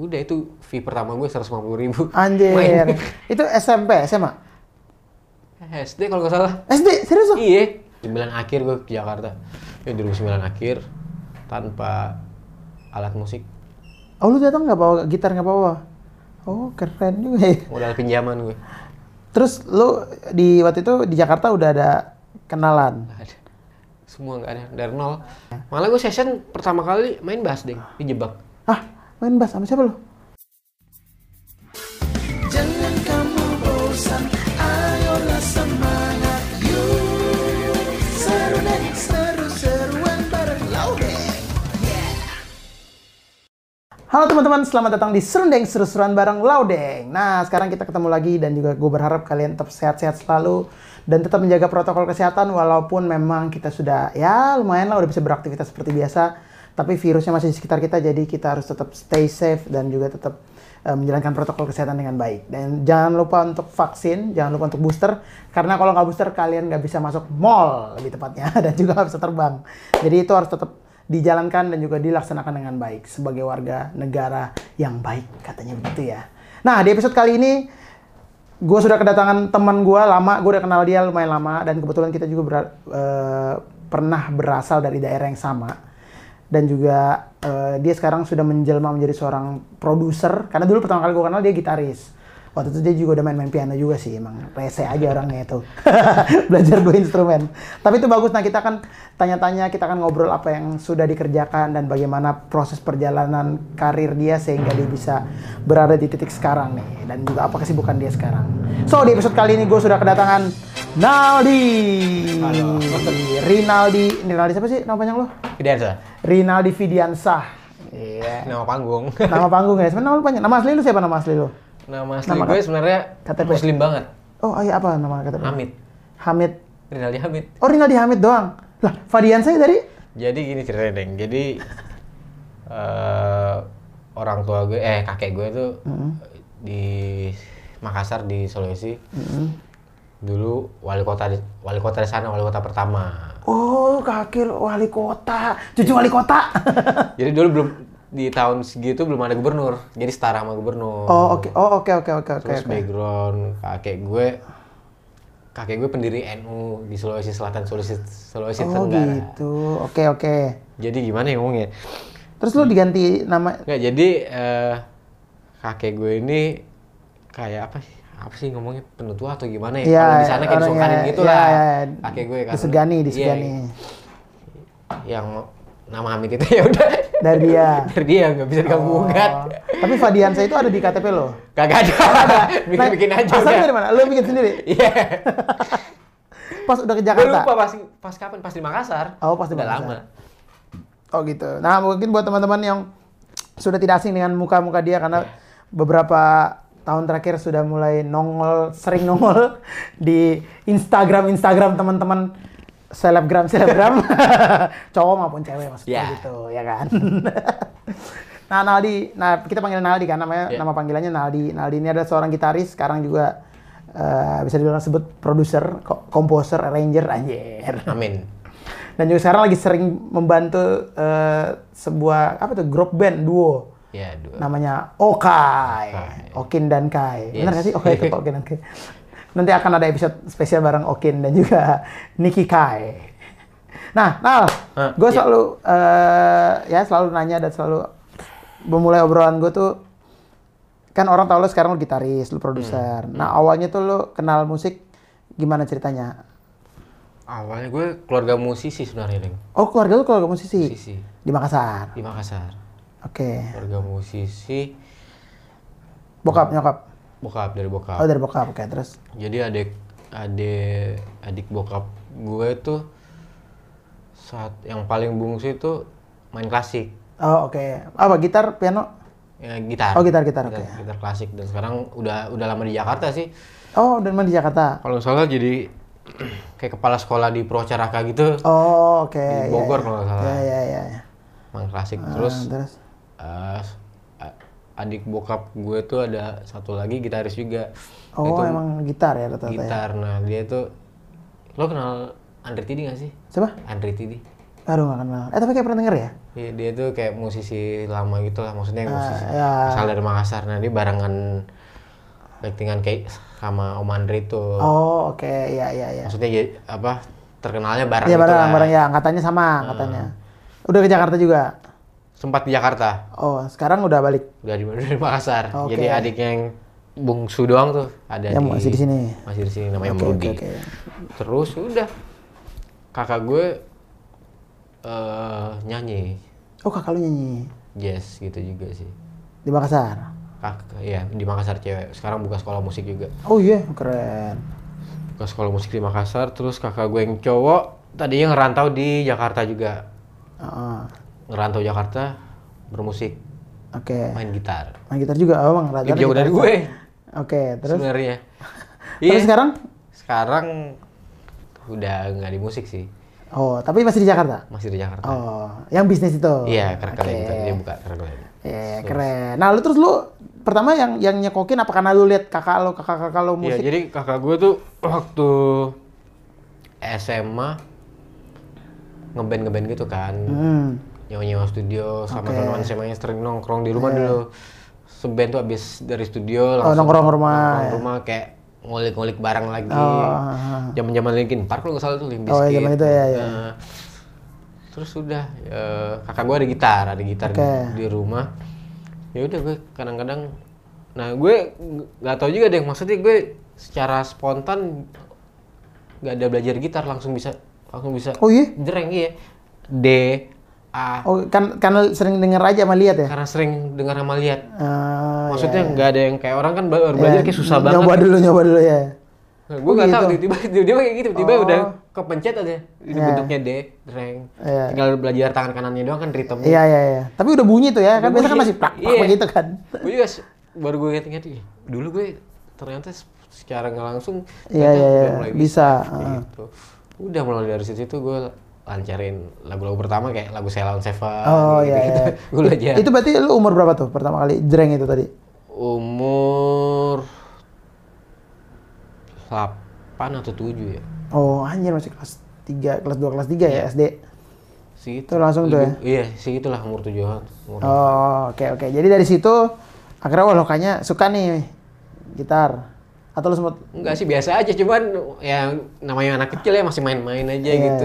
udah itu fee pertama gue 150 ribu. Anjir. Main. Itu SMP, SMA? SD kalau nggak salah. SD, serius lo? Iya. Di bulan akhir gue ke Jakarta. Ya 2009 akhir tanpa alat musik. Oh lu datang nggak bawa gitar nggak bawa? Oh keren juga ya. Modal pinjaman gue. Terus lu di waktu itu di Jakarta udah ada kenalan? Ada. Semua nggak ada dari nol. Malah gue session pertama kali main bass ding di Jebak. Main bass sama siapa lu? Jangan kamu bosan, ayolah semangat yuk Seru deh, seru-seruan bareng Laudeng Halo teman-teman, selamat datang di Serundeng Seru-seruan bareng Laudeng. Nah, sekarang kita ketemu lagi dan juga gue berharap kalian tetap sehat-sehat selalu dan tetap menjaga protokol kesehatan walaupun memang kita sudah ya lumayan lah udah bisa beraktivitas seperti biasa. Tapi virusnya masih di sekitar kita jadi kita harus tetap stay safe dan juga tetap eh, menjalankan protokol kesehatan dengan baik. Dan jangan lupa untuk vaksin, jangan lupa untuk booster karena kalau nggak booster kalian nggak bisa masuk mall lebih tepatnya dan juga nggak bisa terbang. Jadi itu harus tetap dijalankan dan juga dilaksanakan dengan baik sebagai warga negara yang baik katanya begitu ya. Nah di episode kali ini gue sudah kedatangan teman gue lama, gue udah kenal dia lumayan lama dan kebetulan kita juga ber- eh, pernah berasal dari daerah yang sama dan juga eh, dia sekarang sudah menjelma menjadi seorang produser. Karena dulu pertama kali gue kenal dia gitaris waktu itu dia juga udah main-main piano juga sih emang rese aja orangnya itu. Belajar dua instrumen. Tapi itu bagus nah kita akan tanya-tanya kita akan ngobrol apa yang sudah dikerjakan dan bagaimana proses perjalanan karir dia sehingga dia bisa berada di titik sekarang nih dan juga apa kesibukan dia sekarang. So di episode kali ini gue sudah kedatangan Naldi. Halo. Rinaldi Rinaldi siapa sih? Nama panjang lo Fidansa. Rinaldi Fidiansah. Iya. Nama panggung. nama panggung ya. Sebenarnya nama lu panjang. Nama asli lu siapa? Nama asli lu Nama asli Nama gue sebenarnya KTP. muslim banget. oh iya apa nama kata Hamid. Hamid Rinaldi Hamid. oh Rinaldi Hamid doang lah Fadiansah dari Jadi gini ceritanya, Deng. Jadi eh orang tua gue, eh kakek gue tuh di Makassar di Sulawesi. Dulu wali kota di, wali kota di sana, wali kota pertama. Oh, kakek wali kota, cucu wali kota. Jadi dulu belum di tahun segitu belum ada gubernur. Jadi setara sama gubernur. oh, oke. Oh, oke oke oke oke. Terus oke. background kakek gue kakek gue pendiri NU di Sulawesi Selatan, Sulawesi Sulawesi Oh, Tenggara. gitu. Oke oke. Jadi gimana ya ngomongnya? Terus lu diganti nama Nggak, jadi eh, kakek gue ini kayak apa sih? Apa sih ngomongnya penutua atau gimana ya? Iya, Kalau di sana kayak orangnya- disongkanin gitu iya, lah. iya, iya. Kakek gue kan. disegani, Iya, disegani. yang nama Hamid itu ya udah. Dari dia. Dari dia nggak bisa diganggu Oh. gugat. Tapi Fadiansah itu ada di KTP lo. Kagak ada. Bikin-bikin Nah, aja Asalnya dari mana? Lu bikin sendiri? Iya. Pas udah ke Gue Jakarta? lupa pas pas kapan pas di Makassar. Oh, pas di Udah Makassar. lama. Oh gitu. Nah mungkin buat teman-teman yang sudah tidak asing dengan muka-muka dia karena beberapa tahun terakhir sudah mulai nongol, sering nongol di Instagram Instagram teman-teman selebgram selebgram cowok maupun cewek maksudnya Ya. gitu ya kan. nah Naldi, nah kita panggil Naldi kan namanya Ya. nama panggilannya Naldi. Naldi ini adalah seorang gitaris sekarang juga eh, bisa dibilang sebut produser, ko- komposer, arranger, anjir Amin. dan juga sekarang lagi sering membantu eh, sebuah apa tuh grup band duo Ya, dua. namanya Okai, Okai. Okin dan Kai. Benar Yes. nggak sih Okai itu Okin dan Kai? Nanti akan ada episode spesial bareng Okin dan juga Niki Kai. Nah, Nal, Ah, gue iya. selalu eh, ya selalu nanya dan selalu memulai obrolan gue tuh kan orang tahu lo sekarang lo gitaris, lo produser. Hmm. Nah awalnya tuh lo kenal musik gimana ceritanya? Awalnya gue keluarga musisi sebenarnya, Deng. Oh keluarga lo keluarga musisi? Musisi Di Makassar. di Makassar. Oke. Keluarga musisi, Bokap, nyokap. Bokap dari bokap. Oh dari bokap, oke. Terus? Jadi adik adik adik bokap gue tuh saat yang paling bungsu itu main klasik, Oh oke. Apa gitar, piano? ya, gitar. Oh, gitar, gitar, oke. Gitar klasik dan sekarang udah udah lama di Jakarta sih. Oh dan main di Jakarta. Kalau salah jadi kayak kepala sekolah di Procaraka gitu. Oh oke. Di iya, Bogor iya. kalau nggak salah. Iya iya iya. iya. Main klasik Ah, terus terus? a- adik bokap gue tuh ada satu lagi gitaris juga. Oh Itu emang gitar ya rata-rata ya. gitar. Nah dia tuh lo kenal Andre Tidi gak sih? Siapa? Andre Tidi. Aduh nggak kenal. Eh tapi kayak pernah denger ya? Iya, dia tuh kayak musisi lama gitu lah, maksudnya musisi ya. asal dari Makassar. Nah, dia barengan actingan kayak sama Om Andre tuh. Oh oke, ya ya ya. Maksudnya ya, apa terkenalnya bareng Iya gitu bareng bareng ya angkatannya sama angkatannya. Udah ke Jakarta juga. Sempat di Jakarta, Oh sekarang udah balik. udah di, udah di Makassar. Oke. Jadi adiknya yang bungsu doang tuh ada Yang di masih di sini. Masih di sini namanya Oke, Murudi. oke, oke. Terus udah kakak gue eh nyanyi Oh kakak lu nyanyi jazz gitu juga sih. di Makassar. Kakak ya di Makassar cewek. Sekarang buka sekolah musik juga. Oh iya keren. Buka sekolah musik di Makassar. Terus kakak gue yang cowok tadinya ngerantau di Jakarta juga. Heeh. Ngerantau Jakarta bermusik Oke. main gitar. Main gitar juga, oh bang. Lebih jauh dari gue Oke, terus sebenarnya. terus Iya. sekarang? Sekarang udah nggak di musik sih, Oh, tapi masih di Jakarta. masih di Jakarta. Oh, yang bisnis itu. Iya, keren Oke. gitu. Dia buka keren Iya, keren. Nah, lu terus lu pertama yang yang nyekokin apa karena lu lihat kakak lu, kakak-kakak lu Iya, musik? jadi kakak gue tuh waktu SMA ngeband ngeband gitu kan, Hmm. Nyawa studio sama Oke. teman-teman SMA yang sering nongkrong di rumah dulu. Seband tuh abis dari studio Oh, langsung nongkrong rumah, nongkrong ya. rumah kayak ngulik-ngulik barang lagi. Oh, Zaman-zaman Linkin Park kalau nggak salah tuh Limp Oh, Bizkit. zaman itu ya, ya. Nah, terus udah eh, kakak gue ada gitar, ada gitar di, Oke. di rumah. Ya udah gue kadang-kadang nah gue ng- nggak tahu juga deh maksudnya gue secara spontan nggak ada belajar gitar langsung bisa langsung bisa Oh iya? jereng iya D A Oh, kan karena sering denger aja sama lihat ya? karena sering dengar sama lihat Ah, maksudnya nggak ada yang kayak orang kan baru belajar kayak susah banget Nyoba dulu, nyoba dulu ya. Nah, gue nggak Oh, tahu gitu. tiba-tiba tiba-tiba kayak gitu tiba-tiba Oh. udah kepencet aja ini Iya. bentuknya D dreng Iya. tinggal belajar tangan kanannya doang kan ritme Iya, iya, iya. Tapi udah bunyi tuh ya, kan Udah biasa kan masih plak plak Iya. begitu kan. gue juga baru gue inget-inget ih, dulu gue ternyata secara nggak langsung Iya, iya, udah iya. mulai Bisa, heeh. gitu. udah mulai dari situ gue lancarin lagu-lagu pertama kayak lagu Ceylon Seven Oh, gitu, iya, iya. gue belajar Itu berarti lu umur berapa tuh pertama kali jreng itu tadi? umur 8 atau 7 ya Oh, anjir masih kelas 3, kelas 2, kelas 3 ya SD. segitu Itu langsung tuh ya? Iya segitulah umur tujuan umur Oh, oke oke. Jadi dari situ akhirnya wah lo kayaknya suka nih gitar. Atau lu sempet Enggak sih biasa aja cuman ya namanya anak kecil ya masih main-main aja Iya, gitu.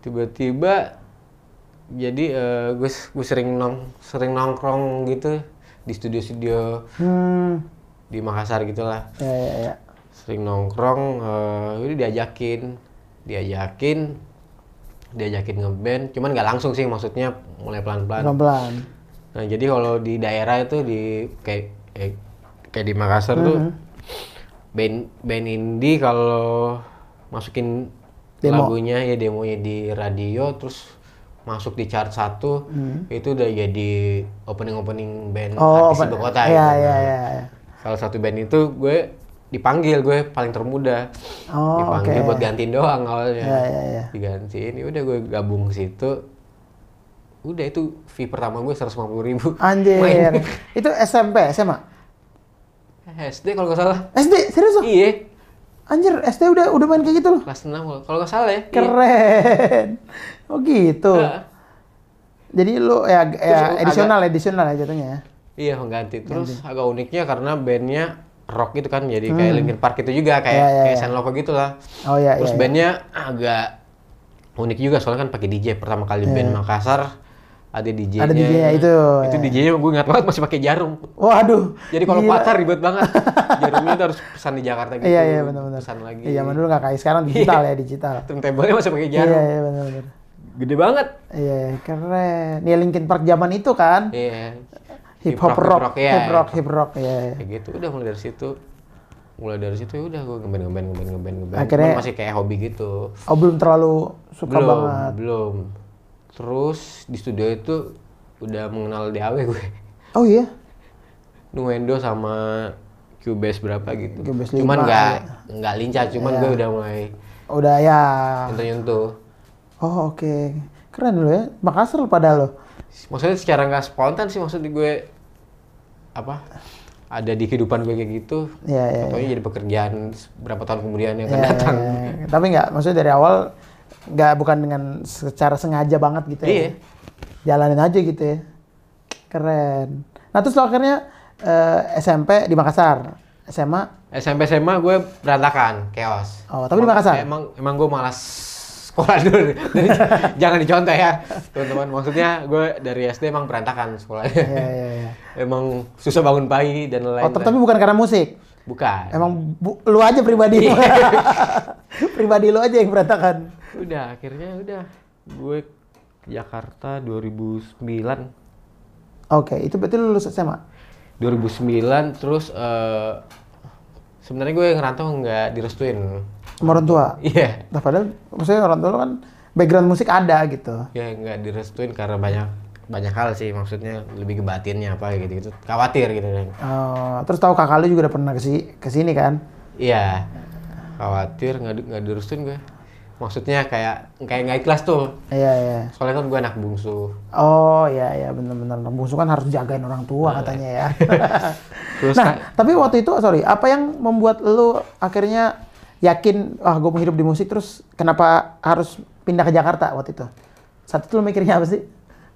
Tiba-tiba jadi eh, gue gue sering nong sering nongkrong gitu di studio-studio hmm di Makassar gitulah. ya ya ya. Sering nongkrong eh udah diajakin, diajakin diajakin ngeband, cuman nggak langsung sih maksudnya mulai pelan-pelan. Pelan-pelan. Nah, jadi kalau di daerah itu di kayak eh, kayak di Makassar tuh Mm-hmm. band band indie kalau masukin Demo. lagunya ya demonya di radio terus masuk di chart satu itu udah jadi opening opening band. Oh, artis apa- ibu kota iya, gitu. iya, iya, iya. Salah satu band itu gue dipanggil gue paling termuda. Oh, dipanggil oke. buat gantiin doang awalnya. Iya, iya, iya. Digantiin, ya udah gue gabung ke situ. Udah itu fee pertama gue 150 ribu. Anjir. Main. itu SMP, SMA? SD kalau nggak salah. SD, serius? Iya, Anjir, SD udah udah main kayak gitu loh. kelas 6 kalau- kalau nggak salah ya. Iya. Keren. Oh gitu. Heeh. Jadi lu ya, ya edisional, edisional ya jatuhnya ya. Iya, mengganti. Terus agak uniknya karena bandnya rock gitu kan, jadi kayak Linkin Park itu juga kayak Hmm. Iya, iya, kayak iya. Saint Loco gitu lah. Oh iya, Terus iya, iya. bandnya agak unik juga soalnya kan pakai DJ pertama kali band Makassar ada DJ-nya. Iya. Ada DJ-nya itu, Itu ya. DJ-nya gue ingat banget masih pakai jarum. Waduh. Jadi kalau pacar ribet banget. Jarumnya tuh harus pesan di Jakarta gitu. Iya iya benar-benar. Pesan lagi. Iya, zaman dulu nggak kayak sekarang digital ya digital. Turntable-nya masih pakai Iya jarum. iya benar-benar. Gede banget. Iya keren. Ya Linkin Park zaman itu kan. Iya. Hip hop rock, ya. hip rock, hip rock ya. ya. Kayak gitu udah mulai dari situ. Mulai dari situ ya udah gue ngeband ngeband ngeband ngeband ngeband. Akhirnya- Cuman masih kayak hobi gitu. Oh belum terlalu suka belum, banget. belum. Terus di studio itu udah mengenal DAW gue. Oh iya. Nuendo sama Cubase berapa gitu. Cubase cuman nggak ya. nggak lincah, cuman gue udah mulai Udah ya. nyentuh-nyentuh. Oh oke. Keren dulu ya. Makassar padahal lo. Maksudnya secara nggak spontan sih maksud gue apa? Ada di kehidupan gue kayak gitu. Iya iya. Pokoknya jadi pekerjaan berapa tahun kemudian yang akan Iya, datang. iya, iya. Tapi nggak, maksudnya dari awal nggak bukan dengan secara sengaja banget gitu ya. Iya. Jalanin aja gitu ya. Keren. Nah terus lo akhirnya eh, SMP di Makassar, SMA. SMP SMA gue berantakan, chaos. Oh, tapi di Makassar? Emang emang gue malas sekolah dulu. Jadi, Jangan dicontoh ya, teman-teman. Maksudnya gue dari SD emang berantakan sekolahnya. Iya iya iya. emang susah bangun pagi dan Oh, lain-lain. tapi bukan karena musik. Bukan. Emang bu- lu aja pribadi. Iya. pribadi lu aja yang berantakan. Udah, akhirnya udah. Gue Jakarta 2009. Oke, itu berarti lu lulus SMA. 2009 terus eh sebenarnya gue ngerantau nggak direstuin. Sama orang tua. Iya. Nah, padahal maksudnya orang tua kan background musik ada gitu. Ya nggak direstuin karena banyak banyak hal sih maksudnya lebih ke batinnya apa gitu gitu khawatir gitu kan Oh, terus tahu kakak lu juga udah pernah ke ke sini kan? iya khawatir nggak nggak direstuin gue maksudnya kayak kayak nggak ikhlas tuh Iya iya. soalnya kan gue anak bungsu Oh iya iya benar-benar bungsu kan harus jagain orang tua katanya ya. terus nah tapi waktu itu sorry apa yang membuat lu akhirnya yakin ah gue mau hidup di musik terus kenapa harus pindah ke Jakarta waktu itu? Saat itu lu mikirnya apa sih?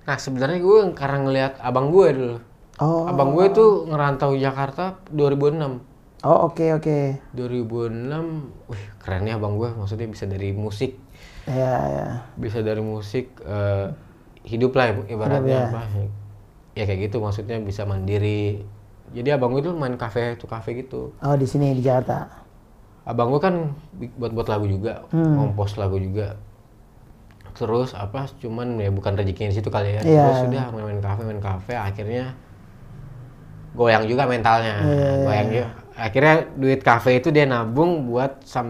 nah sebenarnya gue karena ngelihat abang gue dulu Oh abang gue tuh ngerantau Jakarta 2006 oh oke oke. 2006 wih keren ya abang gue maksudnya bisa dari musik. Iya iya. bisa dari musik eh, hidup lah ibaratnya. Hidup, ya. apa? Ya kayak gitu maksudnya bisa mandiri. Jadi abang gue tuh main kafe tuh kafe gitu. Oh di sini di Jakarta. abang gue kan bi- buat-buat lagu juga Hmm. kompos lagu juga. Terus apa cuman ya bukan rezekinya di situ kali ya. Iya. terus sudah main-main kafe main kafe akhirnya goyang juga mentalnya. Iya, goyang juga akhirnya duit kafe itu dia nabung buat sam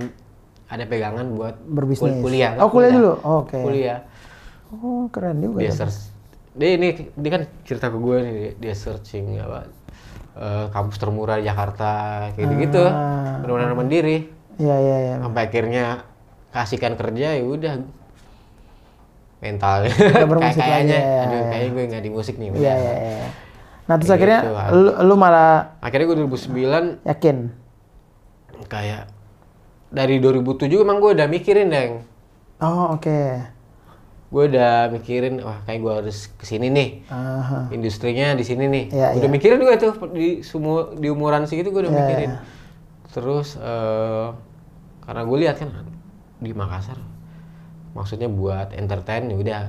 ada pegangan buat Berbisnis. kul- kuliah Oh, kuliah dulu? Oke. kuliah Oh keren juga. dia ya. search dia ini dia kan cerita ke gue nih dia, searching apa eh, kampus termurah di Jakarta kayak gitu Ah. benar-benar mandiri Iya iya iya. sampai akhirnya kasihkan kerja ya udah mentalnya kayak kayaknya ya, aduh ya. kayaknya gue nggak di musik nih Iya iya iya. Nah terus Kayak akhirnya lu, lu malah akhirnya gue 2009 yakin. kayak dari 2007 emang gue udah mikirin deng Oh oke. gue udah mikirin wah kayak gue harus ke sini nih Aha. industrinya di sini nih. Iya, udah iya. mikirin gue tuh di semua di umuran segitu gue udah Iya, mikirin. iya. Terus eh, karena gue lihat kan di Makassar, maksudnya buat entertain ya udah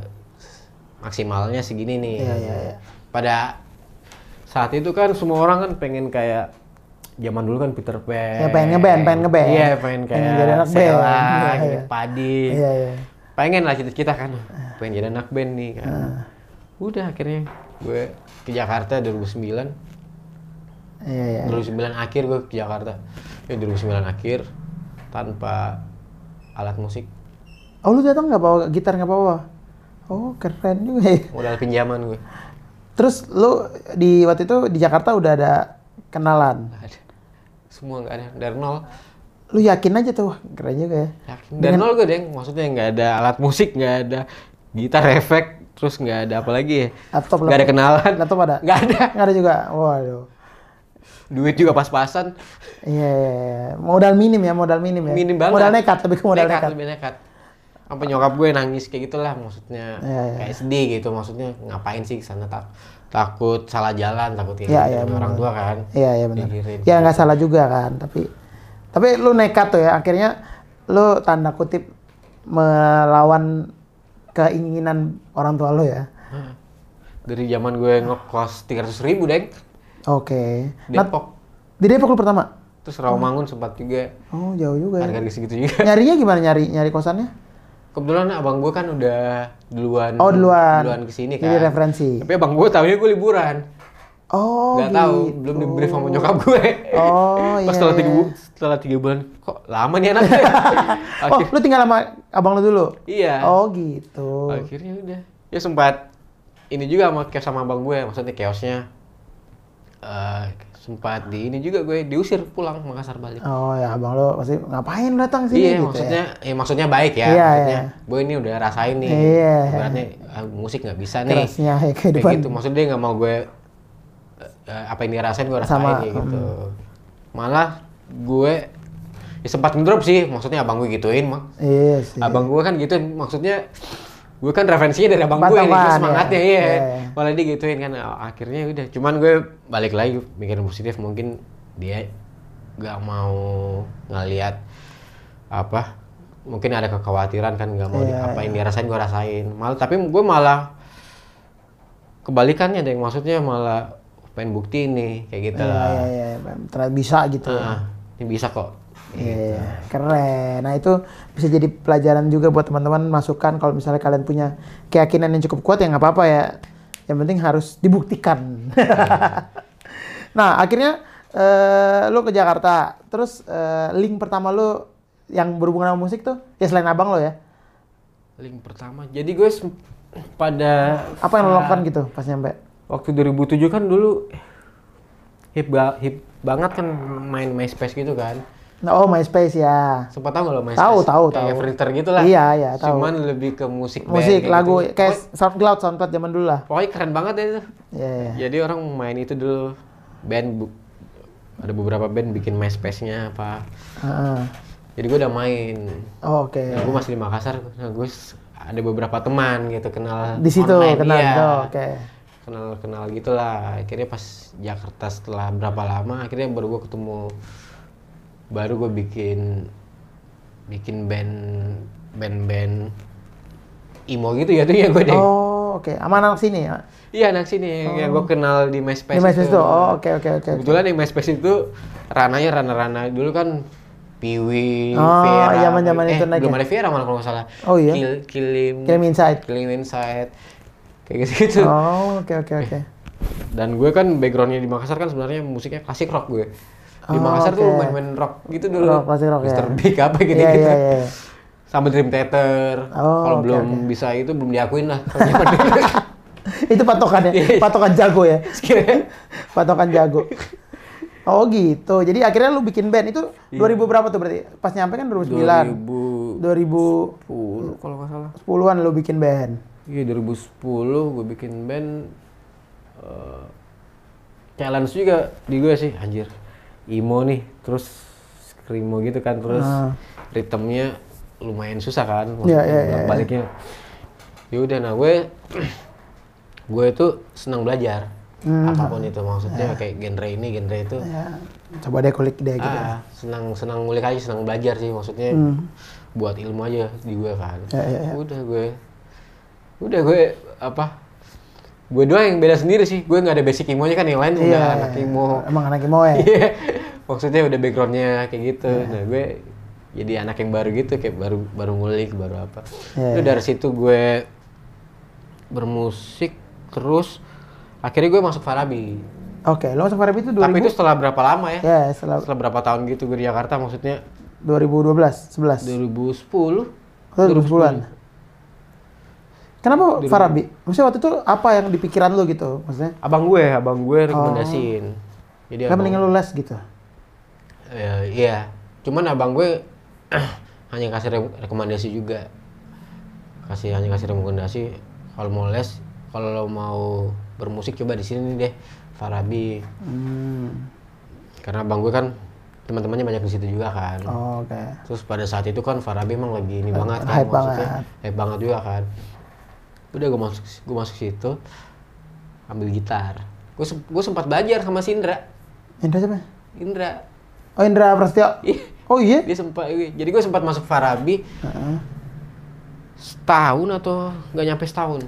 maksimalnya segini nih. Iya, iya, iya. Pada saat itu kan semua orang kan pengen kayak zaman dulu kan Peter Pan. Ya, pengen ngeband, pengen ngeband. Iya, pengen Pengen kayak jadi anak band. Sheila, Iya, gitu, iya. Padi Iya iya. pengen lah cita-cita kan pengen jadi anak band nih kan Ah. udah akhirnya gue ke Jakarta 2009 Iya iya. 2009 akhir gue ke Jakarta ya 2009 akhir tanpa alat musik Oh lu datang nggak bawa gitar nggak bawa? Oh keren juga ya. modal pinjaman gue Terus lu di waktu itu di Jakarta udah ada kenalan. Ada semua nggak ada dari nol Lu yakin aja tuh, keren juga ya. yakin dari nol gue deng maksudnya nggak ada alat musik nggak ada gitar efek terus nggak ada apa lagi ya Laptop nggak ada kenalan Laptop ada? nggak ada Nggak ada juga. Waduh. duit juga pas-pasan Iya, iya, iya. modal minim ya, modal minim ya. minim banget Modal nekat, lebih ke modal nekat. lebih nekat sampai nyokap gue nangis kayak gitulah maksudnya Iya, iya. kayak sedih gitu maksudnya ngapain sih sana tak takut salah jalan takut kayak gitu iya, sama orang tua kan Iya, iya benar. Pikirin. Ya nggak salah juga kan, tapi tapi lu nekat tuh ya, akhirnya lu tanda kutip melawan keinginan orang tua lu ya. dari zaman gue ngekos 300 ribu deng Oke. Nah, Depok di Depok lu pertama? terus Rawamangun sempat juga Oh, jauh juga ya. harga segitu juga Nyarinya gimana nyari nyari kosannya? Kebetulan abang gue kan udah duluan Oh, duluan. duluan ke sini kan Jadi referensi. tapi abang gue tahunya gue liburan Oh, nggak tahu gitu. belum di brief sama nyokap gue Oh, pas iya, setelah tiga iya. bu- setelah tiga bulan kok lama nih anaknya Oh, lu tinggal sama abang lu dulu? iya Oh, gitu. akhirnya udah ya sempat ini juga sama kios sama abang gue maksudnya kiosnya eh sempat di ini juga gue diusir pulang Makassar balik Oh, ya abang lu pasti ngapain datang sini iya gitu maksudnya ya. maksudnya baik ya Iya, maksudnya iya. gue ini udah rasain nih Iya. ibaratnya ah, musik nggak bisa ya. nih Kerasnya ya kayak kehidupan. gitu maksudnya dia nggak mau gue eh, apa yang dia rasain gue rasain Sama, kayak gitu malah gue ya sempat ngedrop sih maksudnya abang gue gituin mak Iya sih. abang gue kan gituin maksudnya gue kan referensinya dari abang gue nih semangatnya ya. iya Iya. malah dia gituin kan akhirnya udah cuman gue balik lagi mikirin positif mungkin dia gak mau ngeliat apa mungkin ada kekhawatiran kan nggak mau di- Iya, apa yang dia rasain gue rasain malah tapi gue malah kebalikannya deh maksudnya malah pengen bukti nih kayak gitu Iya, lah iya, iya. Ternyata bisa gitu. Ah, ini bisa kok Iya, keren. Nah itu bisa jadi pelajaran juga buat teman-teman masukan kalau misalnya kalian punya keyakinan yang cukup kuat ya nggak apa-apa ya. Yang penting harus dibuktikan. nah akhirnya eh lu ke Jakarta, terus eh, link pertama lu yang berhubungan sama musik tuh ya selain abang lo ya. link pertama jadi gue pada Apa yang lo lakukan gitu pas nyampe? waktu 2007 kan dulu hip ba- hip banget kan main MySpace gitu kan oh MySpace ya. sempat tahu nggak lo MySpace Tahu, tahu, kayak tahu. Gitu lah Iya, iya, tahu. cuman lebih ke musik band Musik, kayak lagu, gitu. kayak SoundCloud, SoundCloud zaman dulu lah. pokoknya keren banget ya itu Iya, iya. jadi orang main itu dulu band bu- ada beberapa band bikin MySpace-nya apa Heeh. jadi gue udah main Oh, Oke. Nah, gue masih di Makassar nah, gue ada beberapa teman gitu kenal Di situ online, kenal gitu. Oke. kenal kenal gitulah akhirnya pas Jakarta setelah berapa lama akhirnya baru gue ketemu baru gue bikin bikin band band-band emo gitu ya tuh ya gue deh Oh, oke. Sama anak sini ya. iya anak sini yang gue kenal di MySpace, Di MySpace itu. tuh. Oh, oke oke oke. kebetulan di MySpace itu rananya rana-rana dulu kan Piwi, Oh, Vera, zaman-zaman eh, itu belum ya? ada Vera malah kalau nggak salah. Oh, iya? Kill, Killing, Kirim Inside. Killing Inside, kayak gitu-gitu. Oh, oke oke oke. Dan gue kan backgroundnya di Makassar kan sebenarnya musiknya klasik rock gue. Di Oh, Makassar tuh oke. main-main rock gitu dulu. Rock, klasik rock, Mr. ya. Big apa gitu Iya gitu. iya iya. Sama Dream Theater. Oh, Kalau oke, belum oke. bisa itu belum diakuin lah. Itu patokannya, Iya. patokan jago ya. Patokan jago. Oh gitu. Jadi akhirnya lu bikin band itu Iya. 2000 berapa tuh berarti? Pas nyampe kan 2009. 2010 2010-an kalau nggak salah. lu bikin band. Iya 2010 gue bikin band eh, challenge juga di gue sih anjir emo nih terus screamo gitu kan terus Ah. ritmenya lumayan susah kan iya, iya, iya. baliknya ya udah nah gue gue itu senang belajar Hmm. apa pun itu maksudnya kayak genre ini genre itu Ya, coba deh kulik deh gitu. ah senang senang ngulik aja senang belajar sih maksudnya buat ilmu aja di gue kan. Ya, ya, ya. udah gue udah gue apa gue doang yang beda sendiri sih gue nggak ada basic imonya kan yang lain udah Iya. anak imo Emang anak imo ya? Iya. maksudnya udah backgroundnya kayak gitu Iya. nah gue jadi anak yang baru gitu kayak baru baru ngulik baru apa Iya, Udah dari situ gue bermusik terus akhirnya gue masuk Farabi Oke, lo masuk Farabi itu 2000? tapi itu setelah berapa lama ya Ya, setelah setelah berapa tahun gitu gue di Jakarta maksudnya 2012, 11. 2010 Oh, 2010-an. Kenapa Farabi? Maksudnya waktu itu apa yang di pikiran lu gitu? Maksudnya? abang gue abang gue rekomendasiin jadi Kan abang, mendingan lu les gitu. Ya, iya cuman abang gue hanya kasih re- rekomendasi juga kasih hanya kasih rekomendasi kalau mau les kalau mau bermusik coba di sini deh Farabi Hmm. karena abang gue kan teman-temannya banyak di situ juga kan Oh, Oke. terus pada saat itu kan Farabi emang lagi ini banget kan hype maksudnya banget. hype banget juga kan udah gue masuk gue masuk situ ambil gitar gue gue sempat belajar sama si Indra Indra siapa? Indra Oh Indra Prasetyo. Ih, Oh iya? dia sempat jadi gue sempat masuk Farabi Heeh. setahun atau nggak nyampe setahun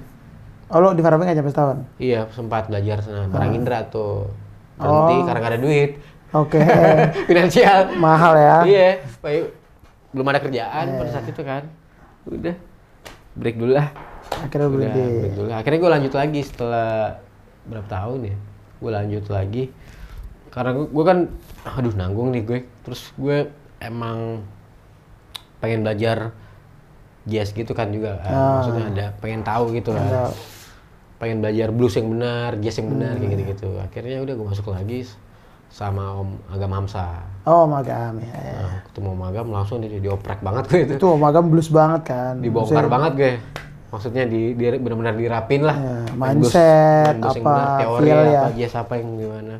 Oh lo di Farabi nggak nyampe setahun? iya sempat belajar sana barang Indra tuh berhenti Oh. karena gak ada duit Oke. finansial Mahal ya? iya belum ada kerjaan pada saat itu kan udah break dulu lah Akhirnya udah dulu akhirnya gue lanjut lagi setelah berapa tahun ya? Gue lanjut lagi. Karena gue kan aduh nanggung nih gue. Terus gue emang pengen belajar jazz gitu kan juga kan. Ah. maksudnya ada pengen tahu gitu kan. Pengen belajar blues yang benar jazz yang benar kayak gitu gitu akhirnya udah gue masuk lagi sama om Agam Hamsa. Oh Magam ya. ya. nah, ketemu Om Agam langsung di dioprek banget gue itu. Itu Magam blues banget kan. dibongkar Maksudnya- banget gue maksudnya di, di benar-benar dirapin lah Ya, Main mindset, main yang apa, benar, teori feel ya. apa jazz apa yang gimana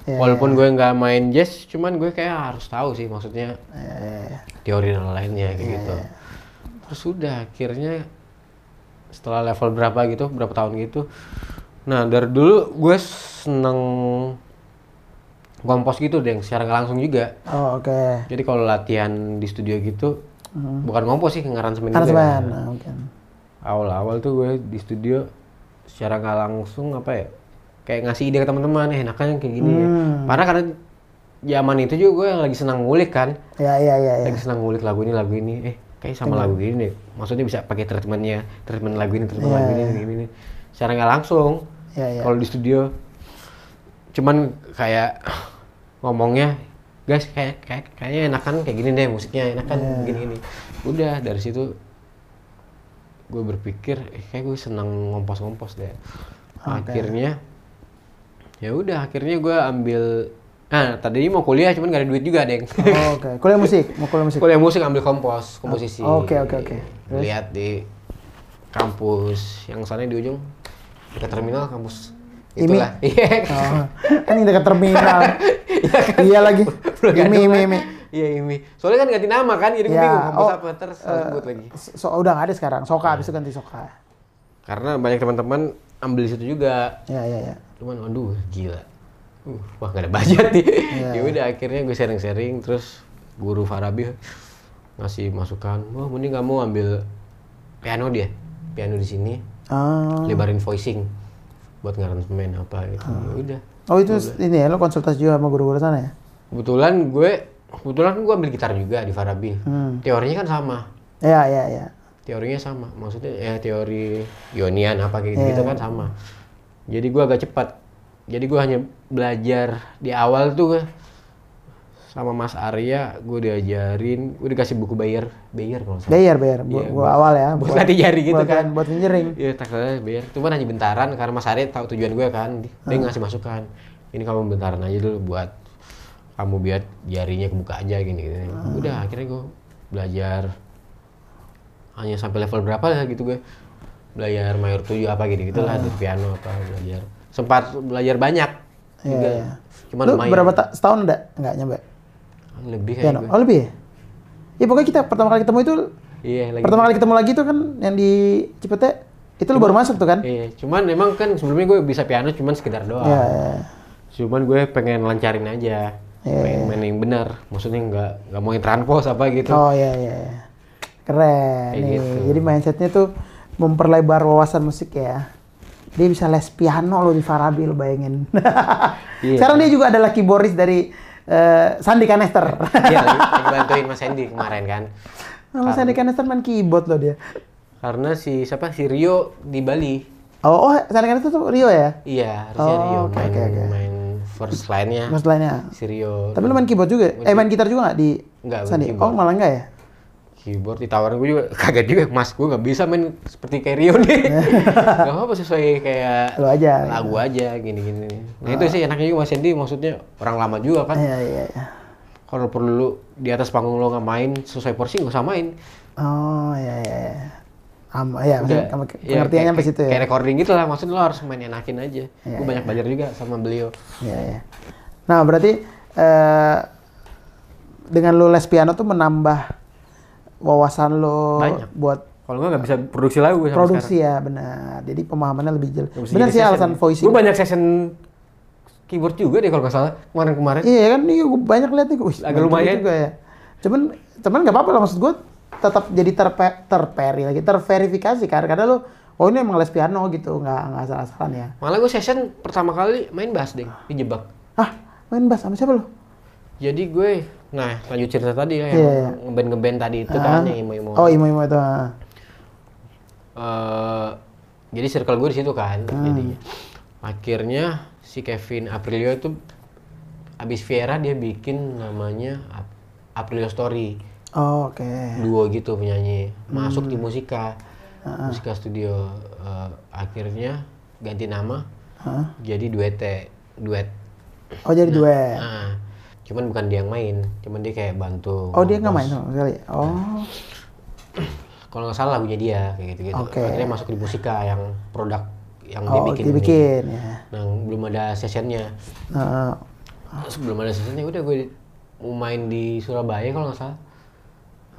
Iya, walaupun gue nggak main jazz cuman gue kayak harus tahu sih maksudnya iya, iya. teori dan lainnya kayak gitu terus udah akhirnya setelah level berapa gitu berapa tahun gitu nah dari dulu gue seneng kompos gitu deh secara nggak langsung juga Oh, oke. jadi kalau latihan di studio gitu bukan kompos sih ngaransemen juga Aransemen. Nah, mungkin. Awal-awal tuh gue di studio secara nggak langsung apa ya kayak ngasih ide ke teman-teman eh enaknya kayak gini ya Hmm. karena karena zaman itu juga gue lagi senang ngulik kan Ya, iya, iya, iya. lagi senang ngulik lagu ini lagu ini eh kayak sama lagu ini deh maksudnya bisa pakai treatmentnya treatment lagu ini treatment lagu ini gini, gini secara nggak langsung Iya, iya. kalau di studio cuman kayak ngomongnya guys kayak kayak kayaknya enakan kayak gini deh musiknya enakan Iya. gini gini udah dari situ gue berpikir eh, kayak gue senang ngompos-ngompos deh akhirnya ya udah akhirnya gue ambil ah tadi mau kuliah cuman gak ada duit juga deng Oh, oke. Kuliah musik, mau kuliah musik. kuliah musik ambil kompos komposisi Oke, oke, oke. Terus? lihat di kampus yang sana di ujung dekat terminal kampus Imi? itulah iya Oh, kan ini dekat terminal. iya lagi. Udah Imi, gantung imi, kan? imi. Iya Imi. Soalnya kan ganti nama kan, jadi Ya, bingung kampus oh, apa terus harus sebut lagi. So, udah nggak ada sekarang. Soka, habis itu ganti Soka. Karena banyak teman-teman ambil di situ juga. Ya, ya, ya. Cuman waduh gila. Uh, wah gak ada budget nih. Iya. ya udah akhirnya gue sharing-sharing terus guru Farabi ngasih masukan, wah mending kamu ambil piano dia. Piano di sini, Ah. lebarin voicing buat ngaransemen apa gitu. Ya udah. Oh itu ini ya, lo konsultasi juga sama guru-guru sana ya? Kebetulan gue kebetulan kan gue ambil gitar juga di Farabi. Hmm. Teorinya kan sama. Ya, ya, ya. teorinya sama maksudnya ya teori ionian apa kayak Iya. gitu kan sama jadi gua agak cepat jadi gua hanya belajar di awal tuh gua sama Mas Arya gue diajarin gue dikasih buku Bayer Bayer kalau salah Bayar, bayar. Bu, Iya, gua buat- awal ya. buat latih jari gitu buat, kan. Buat fingering. Iya, takalnya Bayer. Cuman hanya bentaran karena Mas Arya tahu tujuan gue kan. Dia Ah. ngasih masukan. Ini kamu bentaran aja dulu buat kamu biar jarinya kebuka aja gini gini. Ah. Udah akhirnya gue belajar hanya sampai level berapa lah gitu gue. Belajar mayor 7 apa gitu gitu lah, di piano apa belajar. Sempat belajar banyak Ah. Iya, juga. iya. Cuman Lu lumayan. berapa ta- setahun enggak? Enggak nyampe. Lebih kayak Piano. gue. Oh, lebih ya? Ya pokoknya kita pertama kali ketemu itu Iya, lagi. pertama kali ketemu lagi tuh kan yang di Cipete itu lu baru masuk tuh kan? Iya, cuman emang kan sebelumnya gue bisa piano cuman sekedar doang. Iya, iya. Cuman gue pengen lancarin aja. Iya, pengen main yang benar. Maksudnya nggak nggak mau yang apa gitu. Oh iya iya. iya. Keren Kayak nih. gitu. Jadi mindsetnya tuh memperlebar wawasan musik ya. Dia bisa les piano lo di Farabi lo bayangin. Iya. Sekarang dia juga adalah keyboardist dari eh, Sandi Kanester. Iya, lagi, bantuin Mas Hendy kemarin kan. Nama Sandi Kanester main keyboard loh dia. Karena si siapa si Rio di Bali. Oh, oh Sandi Kanester tuh Rio ya? Iya, harusnya Oh, Rio oke, main oke, oke. main first line-nya. Mas lainnya. Si Rio. Tapi lu main keyboard juga? Eh main gitar juga nggak di Nggak, main Sandi? Oh malah enggak ya? keyboard ditawarin gue juga kaget juga mas gue nggak bisa main seperti kayak Rio nih gak apa sesuai kayak Lu aja, lagu aja gini gini nah itu sih enaknya juga mas Hendy maksudnya orang lama juga kan Iya iya iya. kalau perlu di atas panggung lo nggak main sesuai porsi nggak usah main Oh iya iya. Iya. Am, ya, maksudnya Udah, ya, pengertiannya sampai situ ya. kayak recording gitu lah maksudnya lo harus main enakin aja Iya, gue banyak belajar juga sama beliau Iya, iya. Nah, berarti eh, dengan lu les piano tuh menambah wawasan lo Banyak. buat kalau nggak nggak bisa produksi lagu sampai produksi ya, benar. Jadi pemahamannya lebih jelas. sekarang. Benar sih alasan voicing. gue banyak session keyboard juga deh kalau nggak salah kemarin-kemarin Iya kan, iya gue banyak lihat nih. Wih, Agak lumayan. juga ya. Cuman, cuman nggak apa-apa lah maksud gue tetap jadi terpe, terperi lagi, terverifikasi kan. Karena lu, oh ini emang les piano gitu, nggak nggak asal-asalan ya. malah gue session pertama kali main bass deh dijebak Ah, main bass sama siapa lu? Jadi gue, nah lanjut cerita tadi ya, Iya, yang iya. ngeband ngeband tadi itu kan yang imo-imo. Oh, imo-imo itu. ah. Eh, jadi circle gue di situ kan, Hmm. jadinya. Akhirnya si Kevin Aprilio itu abis Viera dia bikin namanya Ap- Aprilio Story, Oh, Oke. duo gitu penyanyi, masuk Hmm. di musika, musika studio. Eh, akhirnya ganti nama, Hah? jadi duet duet. Oh jadi duet. Nah, cuman bukan dia yang main, cuman dia kayak bantu. Oh dia nggak main sama sekali. Oh. kalau nggak salah lagunya dia kayak gitu gitu Oke. akhirnya masuk di musika yang produk yang dia Oh bikin dibikin ya. nah belum ada sessionnya Nah, sebelum ada seasonnya udah gue mau main di Surabaya kalau nggak salah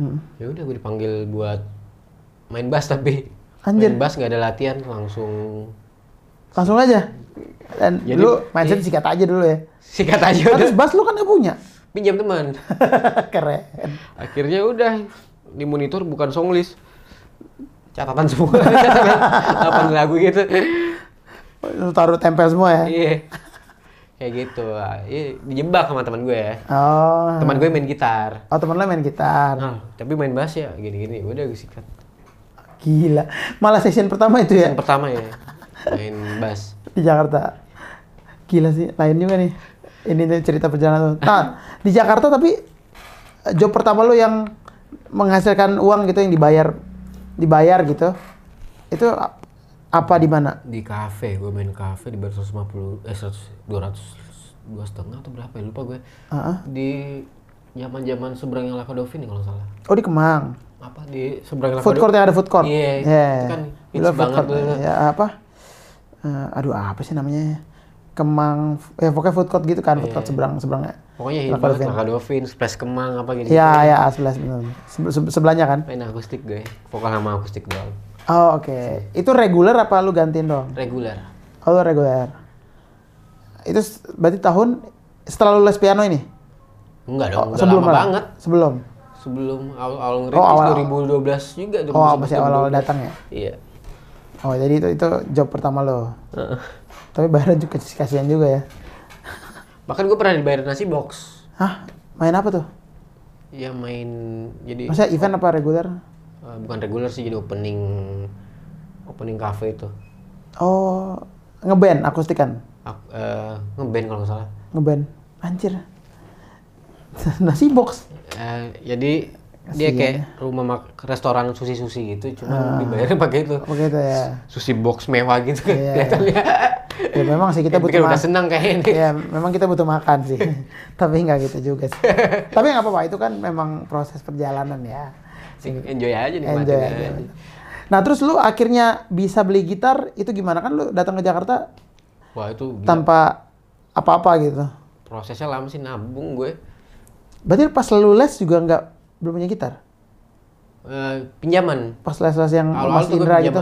Hmm. ya udah gue dipanggil buat main bass tapi Anjir. main bass nggak ada latihan langsung Langsung aja. Dan Jadi- lu mindset sikat aja dulu ya. sikat aja udah terus bass lu kan gak punya. pinjam teman Keren. akhirnya udah di monitor bukan song list catatan semua catatan 8 lagu gitu taruh tempel semua ya. iya kayak gitu iya, dijebak sama teman gue ya Oh. teman gue main gitar Oh, temen lu main gitar. nah, tapi main bass ya gini-gini udah gue sikat Gila. Malah session pertama itu ya yang pertama ya main bass di Jakarta. Gila sih, lain juga nih. Ini cerita perjalanan. Nah, di Jakarta tapi eh, job pertama lu yang menghasilkan uang gitu yang dibayar dibayar gitu. Itu apa di mana? di kafe gue main kafe di bar 150 eh 100 200 dua setengah atau berapa ya lupa gue Heeh. di zaman zaman seberangnya Lakadovin kalau nggak salah Oh, di Kemang. apa di seberang Food court yang ada food court. Iya, Ya. itu kan hits food banget court. dulu. Ya apa? Eh, aduh apa sih namanya? Kemang, ya pokoknya food court gitu kan, food court seberang seberangnya. pokoknya hit Lakadovin. banget Lakadovin Splash Kemang apa gitu Iya, ya, sebelah sebelah. Se- se- sebelahnya kan. main akustik gue vokal sama akustik doang Oh, oke. Itu reguler apa lu gantiin dong? reguler Oh, lu reguler. Itu berarti tahun setelah lu les piano ini? enggak Oh, dong udah lama malah? banget Sebelum. sebelum awal awal Oh, ngerintis awal. 2012 juga Oh, 2011, masih awal-awal 2012. datang ya? iya Oh, jadi itu itu job pertama lo. Heeh. Tapi bayaran juga kasihan juga ya. bahkan gue pernah dibayar nasi box Hah? Main apa tuh? ya main jadi Maksudnya event apa reguler? Eh, bukan reguler sih jadi opening opening cafe itu Oh, ngeband akustikan. Ak- eh, ngeband kalau nggak salah Ngeband. Anjir. Nasi box. Eh, jadi dia kayak rumah mak restoran sushi sushi gitu cuma dibayarnya pakai itu Begitu ya. sushi box mewah gitu kan Iya. kelihatannya Ya memang sih kita kita butuh udah makan. senang kayak ini Ya, memang kita butuh makan sih. Tapi nggak gitu juga sih. Tapi nggak apa-apa, itu kan memang proses perjalanan ya. Enjoy aja nikmatin Enjoy aja. aja. Nah, terus lu akhirnya bisa beli gitar itu gimana kan lu datang ke Jakarta wah itu gila. tanpa apa-apa gitu. prosesnya lama sih nabung gue Berarti pas lu les juga nggak belum punya gitar? Eh, pinjaman Pas les-les yang awal-awal Mas tuh gue Indra gitu.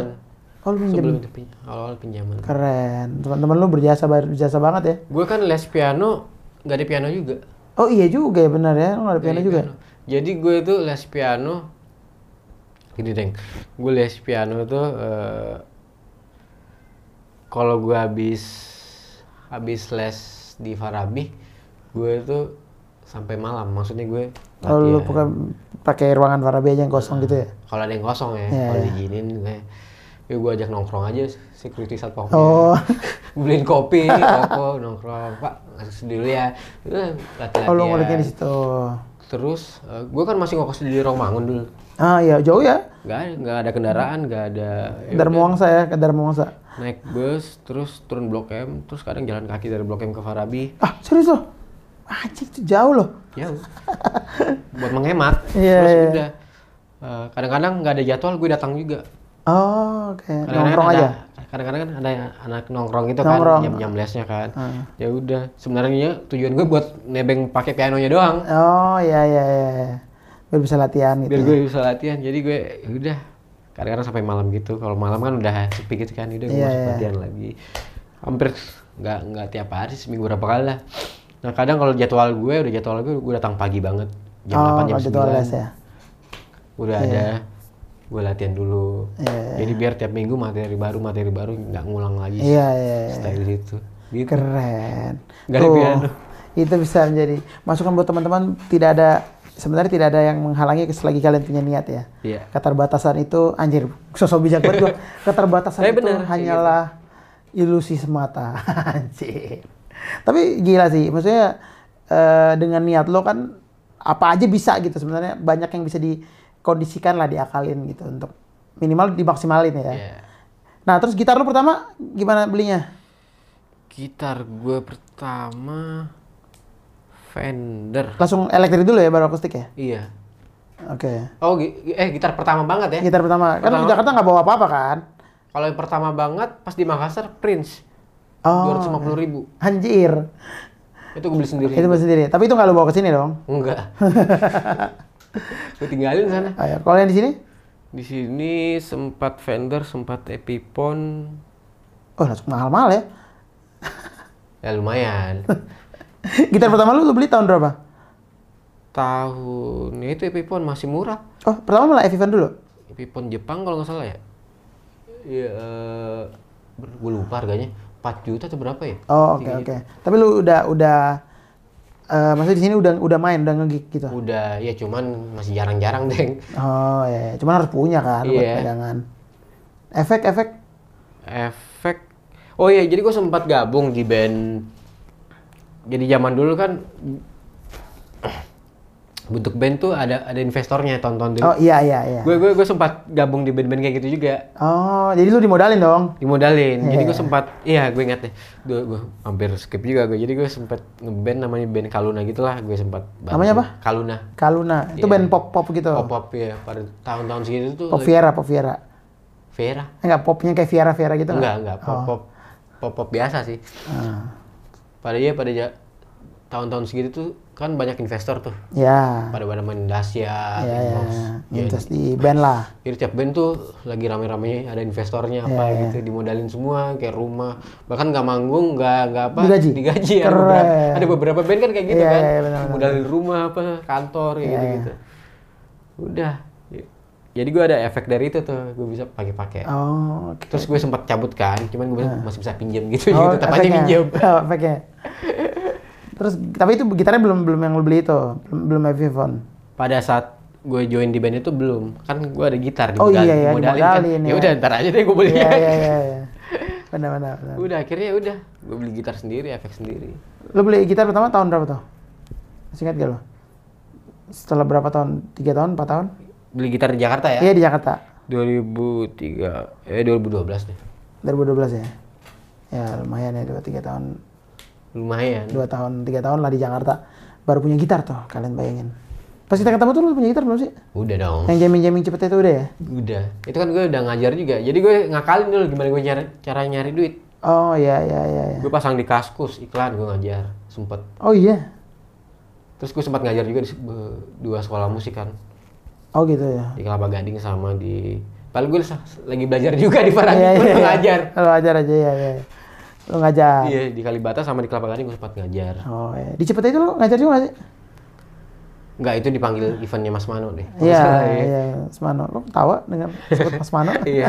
Oh, lu pinjam. sebelum itu pin- awal-awal pinjaman Keren. Teman-teman lu berjasa berjasa banget ya. gue kan les piano nggak ada piano juga Oh iya juga ya benar ya. Nggak ada piano juga. piano. Jadi gue itu les piano gini deng. Gue les piano tuh eh, kalau gue habis habis les di Farabi, gue itu sampai malam. Maksudnya gue Oh, lu pakai pakai ruangan Farabi aja yang kosong gitu ya. Kalau ada yang kosong ya, Iya, kalau iya. diizinin gue ya gue ajak nongkrong aja security satpam Oh. beliin kopi rokok nongkrong pak masuk dulu ya latihan Oh, lu di situ. terus gue kan masih ngokos di Romangun dulu Ah iya, jauh ya. nggak ada nggak ada kendaraan nggak ada ya Dharma udah, Wangsa ya, ke Dharma Wangsa. naik bus terus turun blok M terus kadang jalan kaki dari blok M ke Farabi Ah, serius loh? Anjing itu jauh loh. ya buat menghemat Iya, terus iya. udah eh, kadang-kadang nggak ada jadwal gue datang juga Oh, oke. kadang-kadang Nongkrong ada, aja. kadang-kadang kan ada anak nongkrong gitu Nongkrong. kan jam-jam lesnya kan Ah. ya udah sebenarnya tujuan gue buat nebeng pakai pianonya doang Oh, iya iya iya. Biar bisa latihan gitu. biar gue bisa latihan. Jadi gue ya udah. Kadang-kadang sampai malam gitu. Kalau malam kan udah sepi gitu kan. Udah gue Iya, masuk iya. latihan lagi. Hampir nggak nggak tiap hari seminggu berapa kali lah. Nah kadang kalau jadwal gue udah jadwal gue gue datang pagi banget. Jam oh, 8 jam kalau jadwal 9 les ya. udah ada. Gue latihan dulu. Iya, jadi biar tiap minggu materi baru materi baru nggak ngulang lagi. Iya iya. iya. style itu gitu. Keren. Nggak ada piano. Itu bisa menjadi masukan buat teman-teman. Tidak ada sebenarnya tidak ada yang menghalangi selagi kalian punya niat ya. Iya. Keterbatasan itu anjir, sosok bijak banget. Keterbatasan Tapi itu bener, hanyalah ilusi semata. anjir. Tapi gila sih, maksudnya eh, dengan niat lo kan apa aja bisa gitu sebenarnya banyak yang bisa dikondisikan lah diakalin gitu untuk minimal dimaksimalin ya. Iya. Nah, terus gitar lo pertama gimana belinya? gitar gue pertama Fender Langsung elektrik dulu ya baru akustik ya? iya Oke. oh gi- eh gitar pertama banget ya Gitar pertama. Kan Pertama. di Jakarta nggak bawa apa-apa kan? Kalau yang pertama banget pas di Makassar Prince. Oh. Dua ratus ribu. Anjir. Itu gue beli sendiri. Itu beli sendiri. Tapi itu nggak lu bawa ke sini dong. Enggak. gue tinggalin sana. Oh, ya. Kalau yang di sini? Di sini sempat Fender, sempat Epiphone. Oh, langsung mahal-mahal ya. Ya lumayan. Gitar pertama lu lu beli tahun berapa? Tahun ya itu Epiphone masih murah. Oh, pertama malah Evivan dulu. Epiphone Jepang kalau nggak salah ya. Iya, gue lupa harganya. 4 juta atau berapa ya? Oh, oke oke. Tapi lu udah udah eh maksudnya di sini udah udah main, udah ngegig gitu. Udah, ya cuman masih jarang-jarang, Deng. Oh, ya. Cuman harus punya kan buat Iya. pegangan. Efek-efek Efek. Oh iya, jadi gue sempat gabung di band. Jadi zaman dulu kan bentuk band tuh ada ada investornya tonton dulu. Oh, iya iya iya. Gue gue gue sempat gabung di band-band kayak gitu juga. Oh, jadi lu dimodalin dong. Dimodalin. Jadi gue Iya. sempat iya gue ingat deh. Gue, gue hampir skip juga gue. Jadi gue sempat ngeband namanya band Kaluna gitulah. Gue sempat. Namanya apa? Kaluna. Kaluna. Itu Iya. band pop-pop gitu. Pop pop ya pada tahun-tahun segitu tuh. Pop Viera, Pop Viera. Vera. Enggak popnya kayak Viera Viera gitu Enggak, enggak. Pop Oh. pop pop pop biasa sih. Ah. Pada iya pada tahun-tahun segitu tuh kan banyak investor tuh. Ya. Pada pada main Dacia, Ya, ya. Inbox. Invest di band lah. Jadi tiap band tuh lagi rame-ramenya ada investornya apa Iya, iya. gitu dimodalin semua kayak rumah bahkan nggak manggung nggak nggak apa Digaji? digaji Keren. beberapa, ada beberapa band kan kayak gitu Iya, kan iya, benar, benar. modalin rumah apa kantor kayak Iya, gitu iya. udah jadi gue ada efek dari itu tuh gue bisa pakai-pakai Oh, oke. terus gue sempat cabut kan cuman gue masih bisa pinjam gitu Oh, jadi tetap aja pinjam Oh, efeknya. Terus tapi itu gitarnya belum belum yang lu beli itu, belum belum Epiphone. pada saat gue join di band itu belum kan gue ada gitar Oh, dimodalin- iya, iya, dimodalin kan. dimodalin, ya ya. udah ntar aja deh gue beli Iya iya iya. iya. Benar benar benar. udah akhirnya udah gue beli gitar sendiri efek sendiri Lu beli gitar pertama tahun berapa tuh? Masih ingat gak lu? Setelah berapa tahun? Tiga tahun, empat tahun? Beli gitar di Jakarta ya Iya di Jakarta. 2003 eh 2012 deh 2012 ya. Ya lumayan ya dua tiga tahun, lumayan dua tahun tiga tahun lah di Jakarta. Baru punya gitar tuh, kalian bayangin. Pas kita ketemu tuh lu punya gitar belum sih? udah dong Yang jamming cepet itu udah ya? udah itu kan gue udah ngajar juga jadi gue ngakalin dulu gimana gue cara cara nyari duit Oh iya iya iya. iya. gue pasang di kaskus iklan gue ngajar sempet Oh iya. terus gue sempat ngajar juga di dua sekolah musik kan Oh gitu ya. di Kelapa Gading sama di paling gue lagi belajar juga di Parang Iya iya. iya. ngajar Lu ngajar aja ya ya. Lu ngajar. iya di Kalibata sama di Kelapa Gading gue sempat ngajar Oh iya. Di Cipete itu lu ngajar juga nggak sih? Enggak, itu dipanggil eventnya Mas Mano deh. Iya, nggak salah, ya. iya, Mas Mano. Lu ketawa dengan sebut Mas Mano? Iya.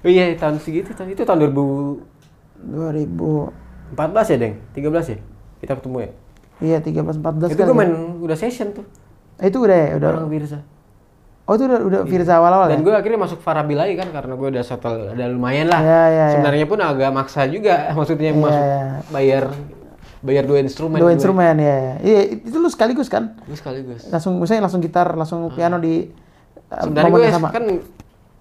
Oh iya, tahun segitu, tahun itu tahun 2014 2000 ya, Deng? 13 ya? Kita ketemu ya? Iya, 13 14 itu gue ya. main udah session tuh. Eh, itu udah ya, udah. Orang Firza. Oh, itu udah udah Firza awal-awal ya? Dan gue akhirnya masuk Farabi lagi kan karena gue udah settle, ada lumayan lah. Iya, iya, iya. Sebenarnya pun agak maksa juga, maksudnya Iya, masuk iya. bayar bayar dua instrumen. Dua gue. instrumen ya. Iya, itu lu sekaligus kan? Gue sekaligus. Langsung misalnya langsung gitar, langsung piano di uh, Sebenarnya gue sama. kan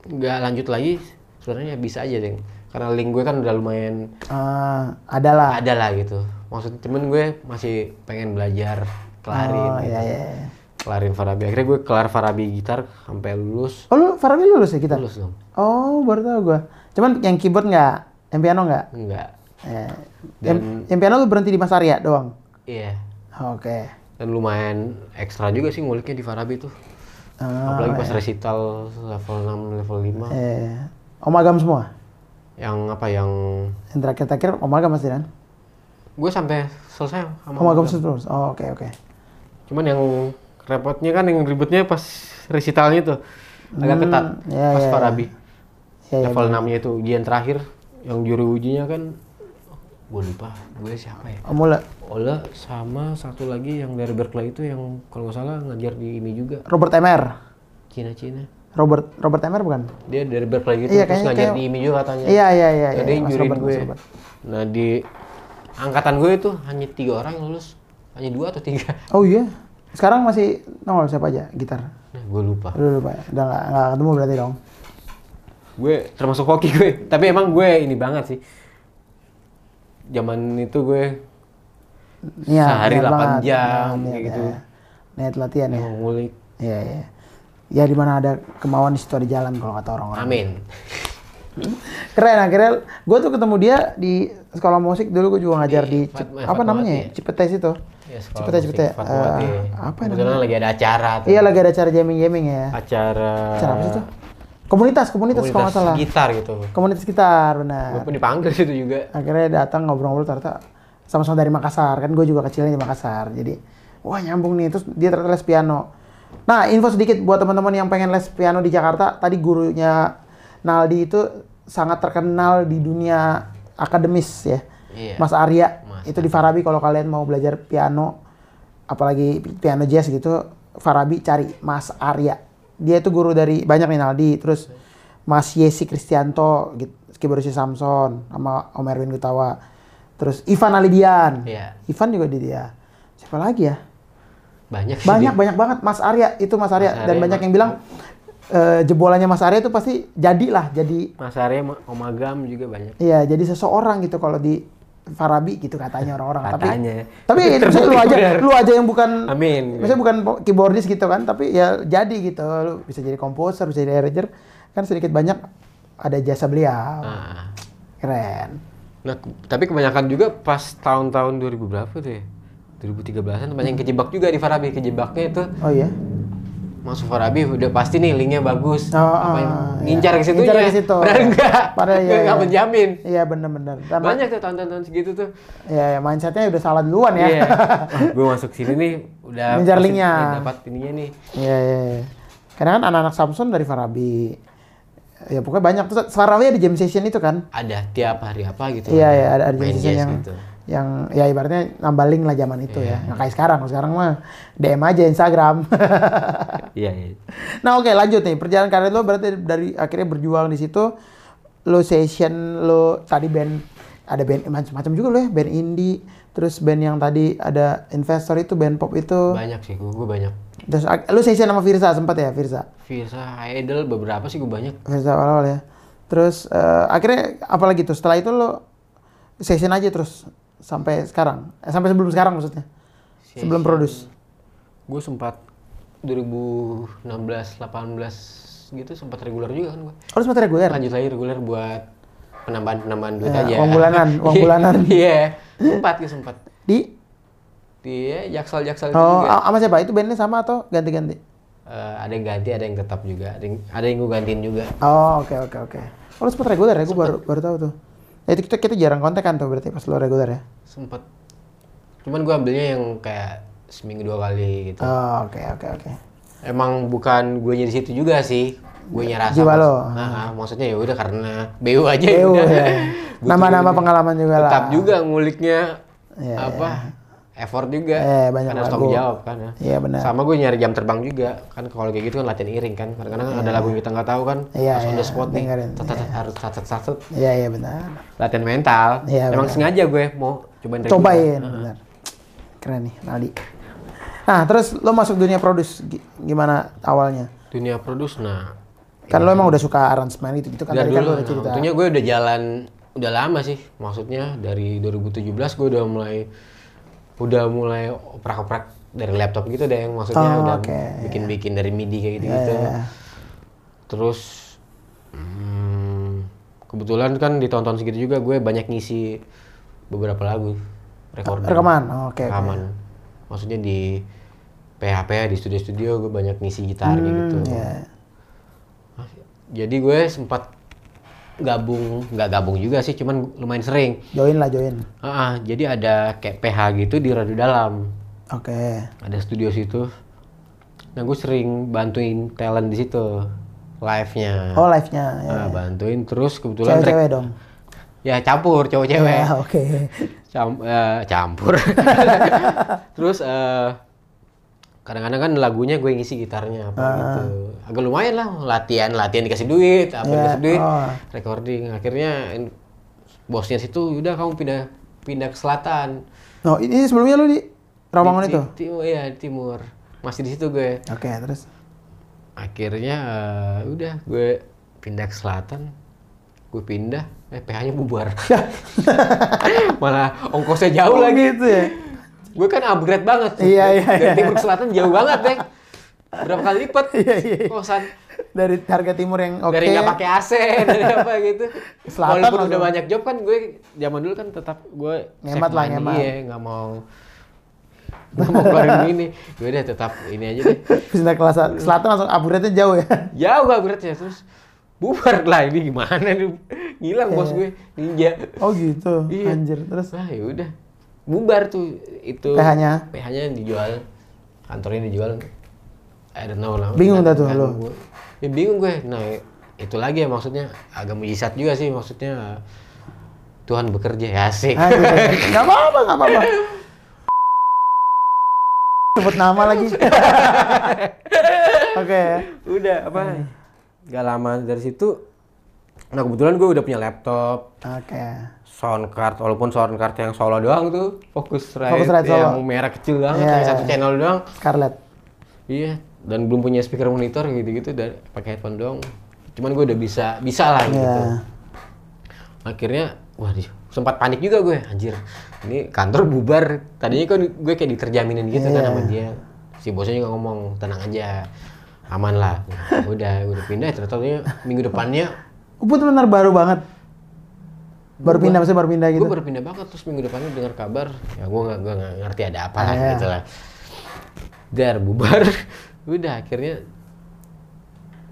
nggak lanjut lagi, sebenarnya bisa aja, Deng. Karena link gue kan udah lumayan Ah, ada lah. ada lah gitu maksudnya temen gue masih pengen belajar kelarin Oh, gitu. iya, iya, iya. Kelarin Farabi akhirnya gue kelar Farabi gitar sampai lulus Oh, lu Farabi lulus ya gitar? lulus dong Oh, baru tau gua. Cuman yang keyboard nggak, yang piano nggak? enggak Eh, Dan- yang, yang piano lu berhenti di Mas Arya doang. iya Oke. dan lumayan ekstra juga sih nguliknya di Farabi tuh Ah, apalagi pas resital level 6 level 5 eh, omagam semua. yang apa yang Yang terakhir-terakhir omagam masih kan? gue sampai selesai sama Omagam Omagam. terus. Oh, oke oke. cuman yang repotnya kan yang ribetnya pas resitalnya tuh agak ketat iya, pas iya, Farabi Ya, ya, level 6 nya itu ujian terakhir yang juru ujinya kan gue lupa gue siapa ya mulai. Ola sama satu lagi yang dari Berkeley itu yang kalau nggak salah ngajar di ini juga Robert Emer. Cina Cina Robert Robert Emer bukan? dia dari Berkeley gitu Iya, terus ngajar kayak- di IMI juga katanya Iya iya iya. Jadi iya, Mas nyuruhin Robert, gue Robert. nah di angkatan gue itu hanya tiga orang yang lulus hanya dua atau tiga Oh iya. Sekarang masih nongol siapa aja gitar? nah, gue lupa Udah lupa ya. Udah nggak nggak ketemu berarti dong. gue termasuk hoki gue tapi emang gue ini banget sih zaman itu gue Iya. Sehari niat 8 banget. jam, Niat, kayak ya. gitu. Niat latihan ya. ngulik Iya iya. Ya di mana ada kemauan di situ ada jalan kalau kata orang-orang. amin Keren akhirnya gue tuh ketemu dia di sekolah musik dulu gue juga ngajar di, Di Cip- apa namanya? ya? ya? Cipetes itu. Ya, Cipete musik Cipete. Fatmawati. Eh, apa Kebetulan namanya? lagi ada acara tuh. Iya lagi ada acara jamming-jamming ya. Acara Acara apa sih tuh? Komunitas, komunitas, kalau nggak salah. gitar gitu. Komunitas Gue benar. pun dipanggil situ juga. Akhirnya datang ngobrol-ngobrol ternyata sama-sama dari Makassar kan gue juga kecilnya di Makassar. Jadi wah nyambung nih terus dia ternyata les piano. Nah, info sedikit buat teman-teman yang pengen les piano di Jakarta, tadi gurunya Naldi itu sangat terkenal di dunia akademis ya. Iya. Mas Arya Mas itu di Farabi kalau kalian mau belajar piano apalagi piano jazz gitu Farabi cari Mas Arya dia itu guru dari banyak nih Naldi terus Mas Yesi Kristianto gitu, keyboardis Samson sama Om Erwin Gutawa terus Ivan Alidian Iya. Ivan juga di dia siapa lagi ya Banyak sih. banyak dia. banyak banget Mas Arya itu Mas Arya Mas dan Arya, banyak Mas- yang bilang eh, jebolannya Mas Arya itu pasti jadilah jadi Mas Arya, Om Agam juga banyak. Iya, jadi seseorang gitu kalau di Farabi gitu katanya orang-orang. Katanya. Tapi tapi maksudnya lu aja Benar. lu aja yang bukan Amin. Maksudnya bukan keyboardis gitu kan, tapi ya jadi gitu. Lu bisa jadi komposer, bisa jadi arranger. Kan sedikit banyak ada jasa beliau. Nah, Keren. nah, tapi kebanyakan juga pas tahun-tahun 2000 berapa tuh ya? 2013-an banyak yang kejebak juga di Farabi. Kejebaknya itu Oh iya. Masuk Farabi udah pasti nih linknya bagus. Oh, Apa yang ah, ngincar iya. ke situ Ngincar ke situ. Padahal enggak. Padahal iya, Enggak iya. menjamin. Iya bener-bener. Sama- Banyak tuh tahun-tahun segitu tuh. Ya, ya mindsetnya udah salah duluan ya. Iya. gue masuk sini nih udah pasti linknya. dapat ininya nih. Iya, iya, iya. Karena kan anak-anak Samsung dari Farabi. Ya pokoknya banyak. Terus Farabi ada jam session itu kan? Ada tiap hari apa gitu. Iya ya ada, ada jenis jazz yang gitu. Yang ya ibaratnya nambah link lah zaman itu Iya. ya. Nggak kayak sekarang. Sekarang mah DM aja Instagram. Iya, iya. nah oke lanjut nih perjalanan karir lo berarti dari akhirnya berjuang di situ lo session lo tadi band ada band macam-macam juga lo ya band indie terus band yang tadi ada investor itu band pop itu Banyak sih gue, gue banyak. terus lo session sama Firsa sempat ya Firsa Visa Idol beberapa sih gue banyak. Firsa awal-awal ya terus eh, akhirnya apalagi tuh setelah itu lo session aja terus sampai sekarang eh, sampai sebelum sekarang maksudnya sebelum produce Gue sempat 2016 18 gitu sempat reguler juga kan gue. oh sempat reguler Lanjut lagi reguler buat penambahan-penambahan duit Ya, aja. uang bulanan, uang bulanan. Iya, sempat gue sempat. di Iya, jaksel-jaksel itu oh juga. sama siapa itu bandnya sama atau ganti-ganti Eh, ada yang ganti, ada yang tetap juga. Ada yang, ada yang gue gantiin juga. Oh oke oke oke. Oh lu sempet reguler ya? Gue baru baru tahu tuh. Ya, itu kita kita jarang kontak kan tuh berarti pas lu reguler ya? Sempet. Cuman gue ambilnya yang kayak seminggu dua kali gitu. Oh oke oke oke. Emang bukan gue di situ juga sih. Gue nyerasa. Jiwa lo. Nah, maksudnya ya udah karena BU aja BU udah. ya. Nama-nama pengalaman juga lah. Tetap juga nguliknya Iya, apa? Effort juga. Eh, banyak Kan harus lagu. tanggung jawab kan ya. Iya benar. Sama gue nyari jam terbang juga. Kan kalau kayak gitu kan latihan iring kan. Kadang-kadang ada lagu yang kita nggak tahu kan. Iya, Pas on iya, the spot nih. Harus satu-satu. Iya iya benar. Latihan mental. Iya, Emang sengaja gue mau cobain. Cobain benar. Keren nih Naldi. Nah terus lo masuk dunia produce gi- gimana awalnya? Dunia produce nah. Kan lo emang udah suka aransemen gitu gitu kan Dari kan dulu, lo udah nah, cerita. tentunya gue udah jalan udah lama sih. Maksudnya dari 2017 gue udah mulai udah mulai oprak-oprak dari laptop gitu deh yang maksudnya Oh, udah bikin-bikin dari MIDI kayak gitu-gitu. Iya, iya. Terus hmm, kebetulan kan di tahun-tahun segitu juga gue banyak ngisi beberapa lagu recording. Rekaman. Oh, oke. oke. Rekaman. Maksudnya di PHP di studio-studio gue banyak ngisi gitar kayak gitu. Iya. Jadi gue sempat gabung, nggak gabung juga sih, cuman lumayan sering. Join lah join. Ah, ah, jadi ada kayak PH gitu di Radio Dalam, Oke. ada studio situ. Nah gue sering bantuin talent di situ, live-nya. Oh live-nya. Ya. Nah, bantuin terus kebetulan track- Cewek-cewek dong. ya campur cowok-cewek, Ya, oke. Cam- eh, campur. terus eh, kadang-kadang kan lagunya gue ngisi gitarnya apa gitu. Agak lumayan lah latihan, latihan dikasih duit, apa Ya, dikasih duit, oh. recording. Akhirnya in- bosnya situ udah kamu pindah pindah ke selatan. Oh ini sebelumnya lu di Rawangun itu? Di, timur, iya di timur. Masih di situ gue. Oke terus. Akhirnya eh, udah gue pindah ke selatan. Gue pindah, eh PH-nya bubar. Malah ongkosnya jauh lagi. gitu ya? Gue kan upgrade banget. Iya, iya, Dari iya. timur ke selatan jauh banget, Bang. berapa kali lipat Iya, iya. kosan Dari harga timur yang oke. dari nggak pakai AC dari apa gitu Selatan walaupun langsung. udah banyak job kan gue zaman dulu kan tetap gue Ngemat lah, ngemat. iya nggak mau nggak mau keluarin ini gue udah tetap ini aja deh Pindah ke selatan, langsung upgrade-nya jauh ya. jauh gak berat ya terus bubar lah ini gimana nih ngilang bos gue ninja Oh gitu. Iya. Anjir. Terus Wah ya udah bubar tuh itu PH-nya? PH-nya dijual kantornya dijual I don't know lah Bingung dah tuh gue. ya bingung gue nah itu lagi ya maksudnya agak mujizat juga sih maksudnya Tuhan bekerja ya asik Anjir. Gak apa-apa, gak apa-apa. Sebut nama lagi. Oke. udah apa gak lama dari situ nah kebetulan gue udah punya laptop Oke. Sound card walaupun sound card yang solo doang tuh fokus rate, Focusrite yang solo. merah kecil banget Iya, kayak iya. satu channel doang Scarlett. Iya, dan belum punya speaker monitor gitu-gitu dan pakai headphone doang. Cuman gue udah bisa bisa lah gitu. Iya. Akhirnya wah di- sempat panik juga gue, anjir. Ini kantor bubar. Tadinya kan gue kayak diterjaminin gitu kan Iya. sama dia. Si bosnya juga ngomong, "Tenang aja. Aman lah." Nah, udah, gue udah pindah ternyata minggu depannya Uput benar baru banget. Baru pindah, maksudnya baru pindah gitu. gue baru pindah banget terus minggu depannya dengar kabar ya gue nggak gue nggak ngerti ada apa lah Ah, iya. gitu lah dar bubar udah akhirnya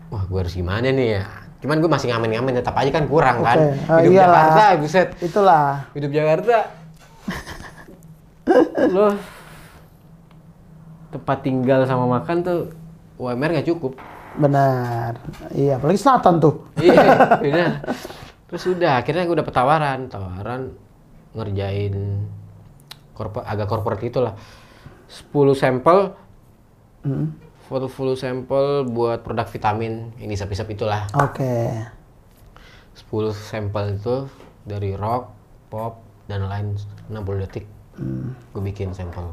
wah gue harus gimana nih ya cuman gue masih ngamen-ngamen tetap aja kan kurang kan Oke. Oh, hidup iyalah. Jakarta buset Itulah. hidup Jakarta lo tempat tinggal sama makan tuh UMR nggak cukup Benar. Iya, apalagi selatan tuh. iya benar terus udah akhirnya gue dapet tawaran tawaran ngerjain korpo agak corporate gitu lah 10 sampel Hmm. foto full sampel buat produk vitamin ini isap-isap itulah Oke. 10 sampel itu dari rock pop dan lain 60 detik Hmm. gue bikin sampel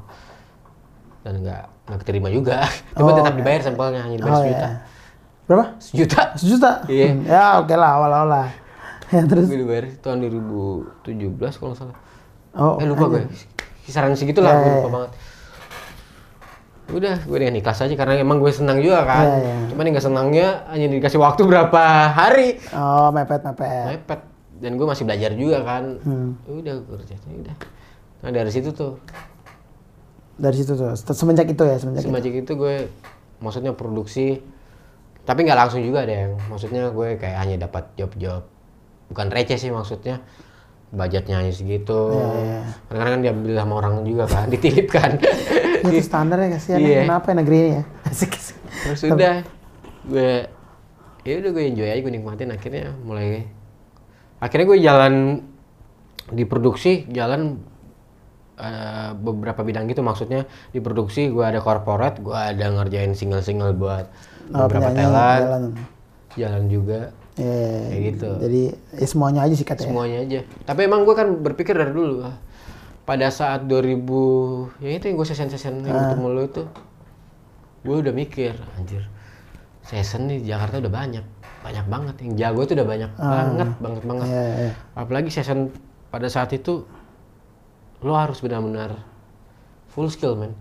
dan nggak nggak keterima juga cuma Oh, tetap dibayar sampelnya hanya dibayar Oh sejuta ya. Berapa? sejuta Sejuta? Iya. Hmm, Ya oke lah awal-awal lah. Ya terus. gue dibayar tahun 2017 kalau nggak salah Oh. eh lupa gue kisaran segitu lah Ya, gue ya, lupa ya. banget udah gue dengan ikhlas aja karena emang gue senang juga kan Ya, ya. cuman nggak senangnya hanya dikasih waktu berapa hari Oh mepet mepet. mepet dan gue masih belajar juga kan Hmm. udah gue kerja udah nah dari situ tuh Dari situ tuh. Semenjak itu ya semenjak. itu. semacam itu gue maksudnya produksi tapi nggak langsung juga deh maksudnya gue kayak hanya dapat job-job bukan receh sih maksudnya budgetnya hanya segitu Iya, iya. kadang-kadang kan diambil sama orang juga kan ditilip kan itu standar ya kasihan ya. Iya. Kenapa ya negeri ini ya? Asik asik. terus udah gue ya udah gue enjoy aja gue nikmatin akhirnya mulai akhirnya gue jalan di produksi jalan eh, beberapa bidang gitu maksudnya di produksi gue ada corporate gue ada ngerjain single-single buat Oh, beberapa jalan. jalan juga Iya. Kayak gitu. Jadi ya semuanya aja sih katanya. semuanya aja tapi emang gue kan berpikir dari dulu ah, pada saat 2000 ya itu yang gue sesen-sesen yang ketemu lo itu gue udah mikir anjir sesen nih Jakarta udah banyak banyak banget yang jago itu udah banyak banget banget banget Iya, iya. apalagi sesen pada saat itu lo harus benar-benar full skill men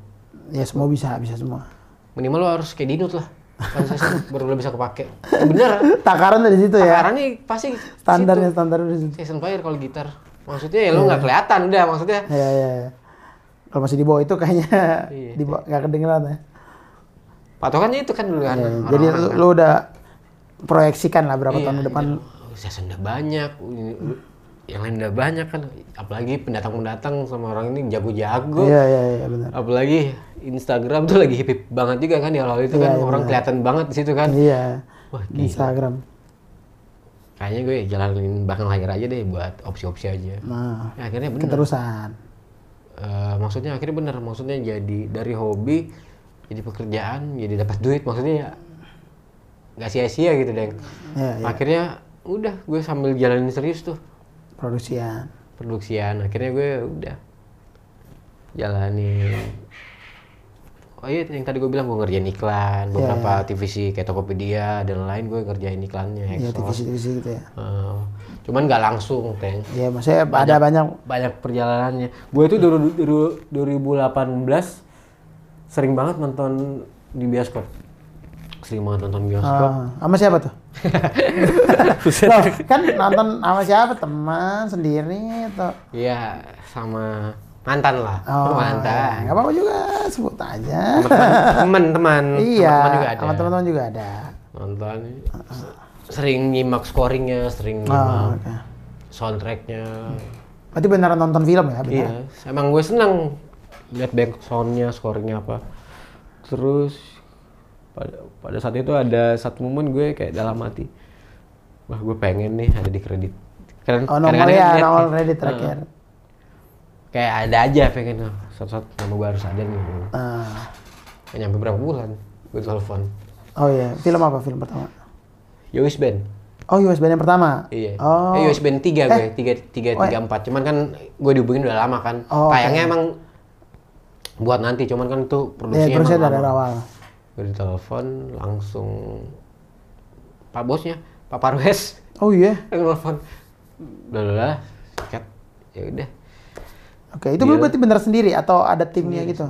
Ya semua bisa, bisa semua. minimal lo harus kayak dinut lah kan sesen baru lo bisa kepake Ya, bener Takaran dari situ ya. takaran nih pasti Standarnya standar dari situ. season player kalau gitar maksudnya ya lo nggak kelihatan udah maksudnya Iya, iya. iya. Kalau masih di bawah itu kayaknya Iya. di bawah nggak kedengeran ya. patokannya itu kan dulu kan Iya, orang-orang Jadi kan. lu, lu udah proyeksikan lah berapa Iya, tahun ke depan. iya. season udah banyak yang lain udah banyak kan apalagi pendatang-pendatang sama orang ini jago-jago Iya, iya, iya benar. apalagi Instagram tuh lagi hip banget juga kan di awal itu kan Iya, orang kelihatan banget di situ kan Iya. wah gila. Instagram. kayaknya gue jalanin bahkan lahir aja deh buat opsi-opsi aja Nah, Ya, akhirnya bener keterusan. Eh, maksudnya akhirnya bener maksudnya jadi dari hobi jadi pekerjaan jadi dapat duit maksudnya ya nggak sia-sia gitu deng Iya, iya. akhirnya udah gue sambil jalanin serius tuh Produksian. produksian akhirnya gue udah jalanin oh iya yang tadi gue bilang gue ngerjain iklan beberapa TVC kayak Tokopedia dan lain gue ngerjain iklannya Iya, Exos. divisi-divisi gitu ya. Eh, cuman nggak langsung teng Iya, maksudnya ada banyak banyak perjalanannya gue itu dulu dulu 2018 sering banget nonton di bioskop sering banget nonton bioskop. Sama siapa tuh? Loh, kan nonton sama siapa? Teman, sendiri atau? Iya, sama mantan lah. Oh, mantan. nggak apa-apa juga, sebut aja. Teman-teman, iya, teman-teman juga ada. sama teman-teman juga ada. Nonton. Sering nyimak scoringnya, sering Oh, nyimak oke. soundtracknya. Berarti beneran nonton film ya? Beneran? Iya, emang gue seneng lihat back soundnya, scoringnya apa. Terus pada pada saat itu ada satu momen gue kayak dalam hati, wah gue pengen nih ada di kredit. Kan Oh, kadang-kadang ya, nih, kredit eh, terakhir. kayak ada aja pengen oh, satu-satu nama gue harus ada nih. Ah. Gak nyampe berapa bulan gue telepon. Oh iya, film apa film pertama? Yowis Band. Oh, US Band yang pertama? Iya. Oh. Eh, Yowis Band 3 gue, 3 3 Oh, 3 4. Cuman kan gue dihubungin udah lama kan. Oh, oke. Tayangnya emang buat nanti, cuman kan itu Iya, produksinya terusnya emang dari awal. Gue ditelepon langsung pak bosnya pak Parwes Oh iya? yang telepon udah sikat ya udah Oke, itu lu berarti bener sendiri atau ada timnya gitu?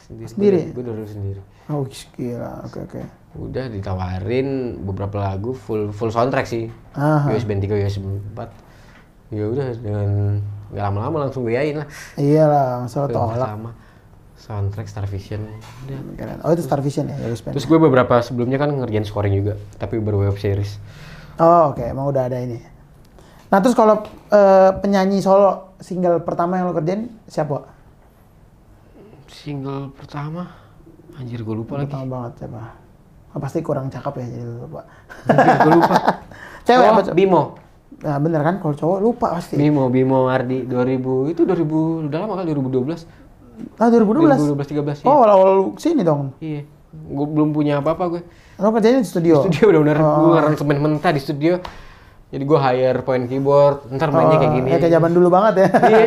sendiri Sendiri? gue dulu sendiri Oh, gila. Oke, oke. udah ditawarin beberapa lagu full full soundtrack sih Aha. US Band 3 US Band 4 ya udah dengan nggak lama-lama langsung gue yain lah Iyalah, masalah tolak. pertama soundtrack Star Vision udah Keren. Oh, itu Star Vision ya, US Band. terus gue beberapa sebelumnya kan ngerjain scoring juga tapi baru web series Oh, oke, emang udah ada ini. Nah, terus kalau eh, penyanyi solo single pertama yang lo kerjain siapa? single pertama anjir gue lupa lagi Pertama banget siapa? Oh, pasti kurang cakep ya jadi lupa. gue lupa Cewek oh, apa cowok? Bimo Nah, bener kan kalau cowok lupa pasti. Bimo Bimo Ardi 2000 itu 2000 udah lama kali 2012 Ah, 2012. 2012 13 Oh, awal-awal sini dong. iya gue belum punya apa-apa gue Lo kerjain di studio. studio benar-benar Oh. gue aransemen mentah di studio jadi gue hire point keyboard ntar mainnya kayak gini Ya kayak zaman dulu banget ya. iya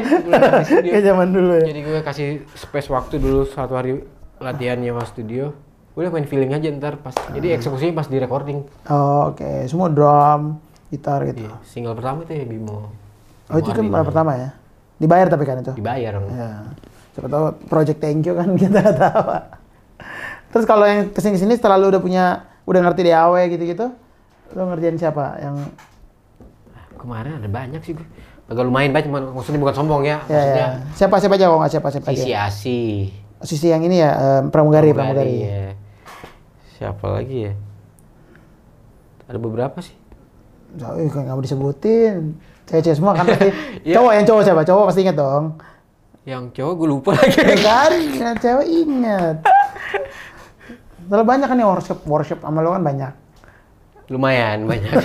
di kayak zaman dulu ya. jadi gue kasih space waktu dulu satu hari latihan nyewa studio udah main feeling aja ntar pas Ah. jadi eksekusinya pas di recording Oh, oke. Semua drum, gitar gitu. iya single pertama itu ya Bimo Oh, itu kan pertama ya. Dibayar tapi kan itu. dibayar Ya. Siapa tahu project thank you kan kita nggak tahu. Terus kalau yang ke sini-kesini setelah lu udah punya, udah ngerti DAW gitu-gitu, lu ngerjain siapa? Yang kemarin ada banyak sih gue agak lumayan banyak maksudnya bukan sombong ya ya, maksudnya ya. siapa siapa aja kalau nggak siapa siapa sisi aja. asi Sisi yang ini ya em, pramugari pramugari. ya. siapa lagi ya ada beberapa sih ih, nggak mau disebutin. Cewek-cewek semua kan pasti. Iya. Cowok yang cowok siapa? Cowok pasti inget dong. Yang cowok gue lupa lagi Ya kan, yang cewek inget. Terlalu banyak kan nih workshop workshop sama lo kan banyak. lumayan banyak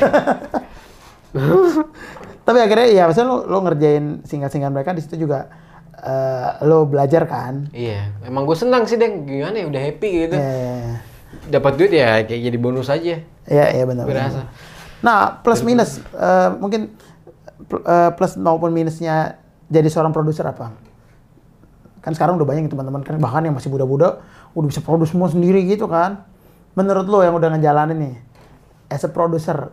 Tapi akhirnya ya maksudnya lo, lo ngerjain singkat-singkat mereka di situ juga eh, lo belajar kan. iya emang gue senang sih deng gimana ya udah happy gitu Ya, ya, ya. dapat duit ya kayak jadi bonus aja Iya, iya benar. gue benar. rasa Nah, plus minus eh, mungkin eh, plus maupun minusnya jadi seorang produser apa? Kan sekarang udah banyak teman-teman kan bahkan yang masih muda-muda udah bisa produce semua sendiri gitu kan. Menurut lo yang udah ngejalanin nih as a producer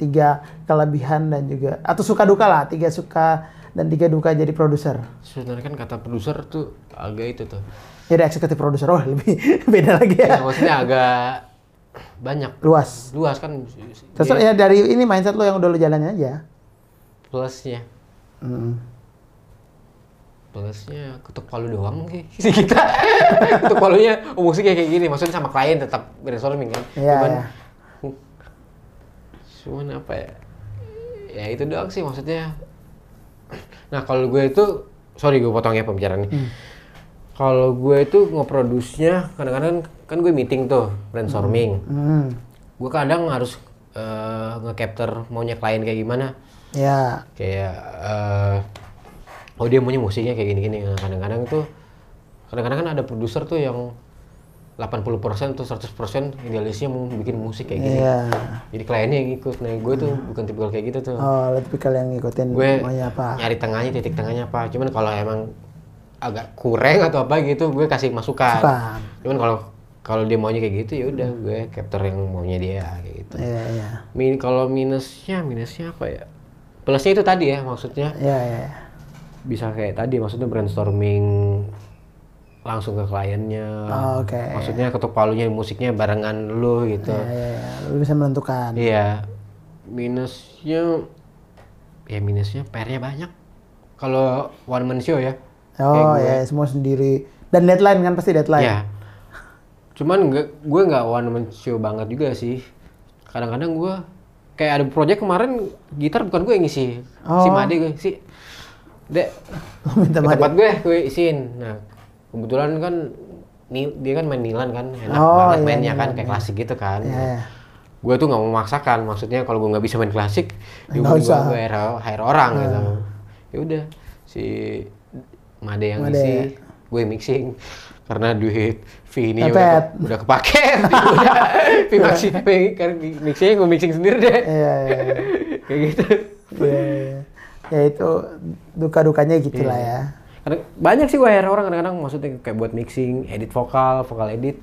tiga kelebihan dan juga atau suka duka lah, tiga suka dan tiga duka jadi produser. sebenarnya kan kata produser tuh agak itu tuh Jadi eksekutif produser, oh lebih beda lagi ya, ya. maksudnya agak banyak Luas. luas kan Terus Dia ya dari ini mindset lo yang udah lo jalanin aja. plusnya Mm. Plusnya ketuk palu doang sih. Sih kita ketuk palunya oh, musiknya kayak gini maksudnya sama klien tetap brainstorming kan. Iya, cuman iya. cuman apa ya? Ya itu doang sih maksudnya. Nah kalau gue itu sorry gue potong ya pembicaraan nih. Hmm. kalau gue itu ngeproduksinya kadang-kadang kan gue meeting tuh brainstorming. Hmm. gue kadang harus eh, nge-capture maunya klien kayak gimana. Ya, kayak eh, oh dia maunya musiknya kayak gini-gini Nah, kadang-kadang tuh kadang-kadang kan ada produser tuh yang 80% tuh 100% idealisnya mau bikin musik kayak gini iya. jadi kliennya yang ikut nah gue tuh bukan tipe kayak gitu tuh Oh, lo tipikal yang ngikutin gue maunya apa? nyari tengahnya titik tengahnya apa cuman kalau emang agak kurang atau apa gitu gue kasih masukan Masukan. cuman kalau kalau dia maunya kayak gitu ya udah gue capture yang maunya dia kayak gitu Iya, iya. Min kalau minusnya minusnya apa ya plusnya itu tadi ya maksudnya Iya, iya. iya. Bisa kayak tadi maksudnya brainstorming langsung ke kliennya. Oh, oke. Maksudnya ketuk palunya musiknya barengan lu gitu. Ya, ya, ya. Lu bisa menentukan. Iya. Minusnya ya minusnya PR-nya banyak. Kalau one man show ya. Oh ya, semua sendiri. Dan deadline kan pasti deadline. Ya. Cuman nggak gue nggak one man show banget juga sih. Kadang-kadang gue kayak ada project kemarin gitar bukan gue yang ngisi. Si Oh. Made gue si Dek, minta ke tempat gue gue isiin. Nah, kebetulan kan ni, dia kan main nilan kan enak Oh, banget iya, mainnya nilan, kan kayak klasik gitu kan. Iya, iya. Gue tuh nggak mau memaksakan, maksudnya kalau gue nggak bisa main klasik, ya gue gue hire, hire orang gitu. Ya udah si Made yang Made. isi, gue mixing karena duit fee ini udah udah kepake, udah fee mixing, fee karena mixing gue mixing sendiri deh, Iya, iya, iya. kayak gitu. Iya, iya. Ya itu duka-dukanya gitu lah Iya. ya. Karena banyak sih gue orang kadang-kadang maksudnya kayak buat mixing, edit vokal, vokal edit,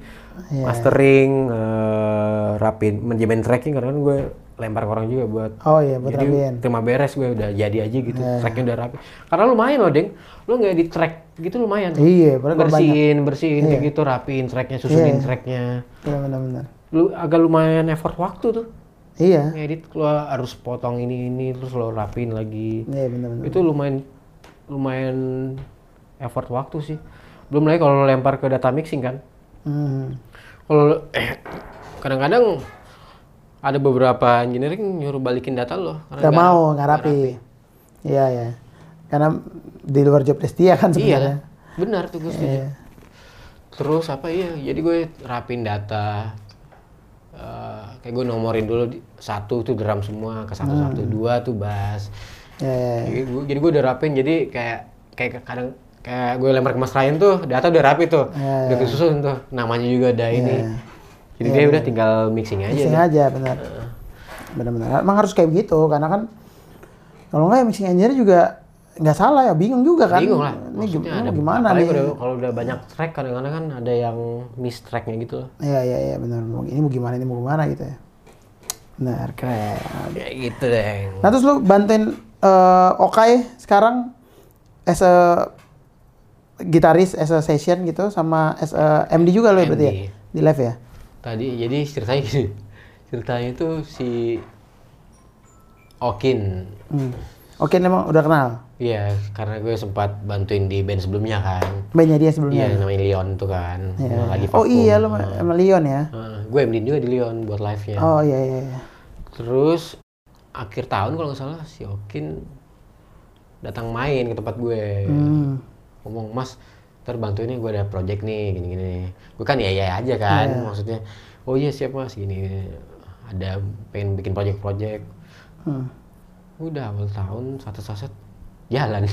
Iya. mastering, eh, rapin, manajemen tracking kadang-kadang gue lempar ke orang juga buat Oh iya, buat jadi rapiin. terima beres gue udah jadi aja gitu, Iya. tracknya udah rapi. Karena lumayan loh, Deng. Lu nggak edit track gitu lumayan. Iya, padahal kalau bersihin, bersihin kayak Iya. gitu, rapiin tracknya, susunin Iya. tracknya. Iya benar-benar. Lu agak lumayan effort waktu tuh. Iya. Ngedit lu harus potong ini ini terus lo rapiin lagi Iya benar-benar. itu lumayan lumayan effort waktu sih belum lagi kalau lo lempar ke data mixing kan Hmm. kalau eh, kadang-kadang ada beberapa engineering nyuruh balikin data lo karena Gak nggak- mau, nggak rapi. Iya ya. Karena di luar job desk dia kan sebenarnya. iya benar tuh gue setuju Iya. terus apa iya jadi gue rapin data Eh, kayak gue nomorin dulu satu tuh drum semua ke satu satu Hmm. dua tuh bass Iya, iya, iya. Jadi gue, udah rapin jadi kayak kayak kadang kayak gue lempar ke Mas Ryan tuh data udah rapi tuh Iya, udah kesusun tuh namanya juga ada ini jadi Iya, dia udah tinggal mixing aja Mixing aja benar. Benar-benar. Emang harus kayak begitu karena kan kalau nggak ya mixing engineer juga nggak salah ya bingung juga kan. bingung lah Ini gimana, ada gimana nih? kalau udah- kalau udah banyak track kadang-kadang kan ada yang miss tracknya gitu loh Iya iya iya benar. Ini mau gimana ini mau gimana gitu ya. Benar keren. kayak gitu deh Nah terus lu bantuin eh, Okai sekarang as a gitaris, as a session gitu sama as a MD juga lo ya berarti ya? Di live ya? tadi jadi ceritanya gini ceritanya itu si Okin Hmm. Oke memang udah kenal. Iya, karena gue sempat bantuin di band sebelumnya kan. Bandnya dia sebelumnya. Iya, namanya Leon tuh kan. Yang Lagi Oh iya lu sama Leon ya? Heeh, gue MD juga di Leon buat live-nya. Oh iya iya. iya. Terus akhir tahun kalau nggak salah si Okin datang main ke tempat gue. Hmm. Ngomong, "Mas, ntar bantuin nih gue ada project nih gini-gini." Gue kan iya iya aja kan, Iya. maksudnya, "Oh iya siap Mas, gini ada pengen bikin project-project." Hmm. Udah awal tahun satu saset jalan.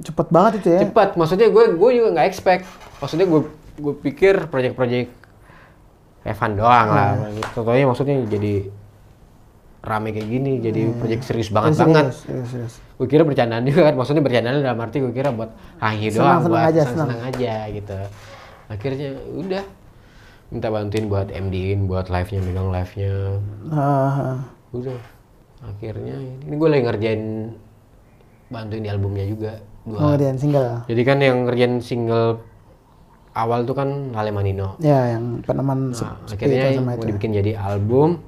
Cepet banget itu ya? Cepat, maksudnya gue gue juga nggak expect. Maksudnya gue gue pikir project-project Evan doang lah. Contohnya maksudnya jadi rame kayak gini, jadi project serius banget Serius, banget. serius, serius. Gue kira bercandaan juga kan, maksudnya bercandaan dalam arti gue kira buat hahi Senang, doang, senang buat aja, senang, aja gitu. Akhirnya udah minta bantuin buat MD-in, buat live-nya, megang live-nya. Ah, Udah. Akhirnya ini gue lagi ngerjain bantuin di albumnya juga. Dua mau ngerjain single. jadi kan yang ngerjain single awal tuh kan Lale Manino. Ya yang peneman Nah, akhirnya sama itu. dibikin jadi album.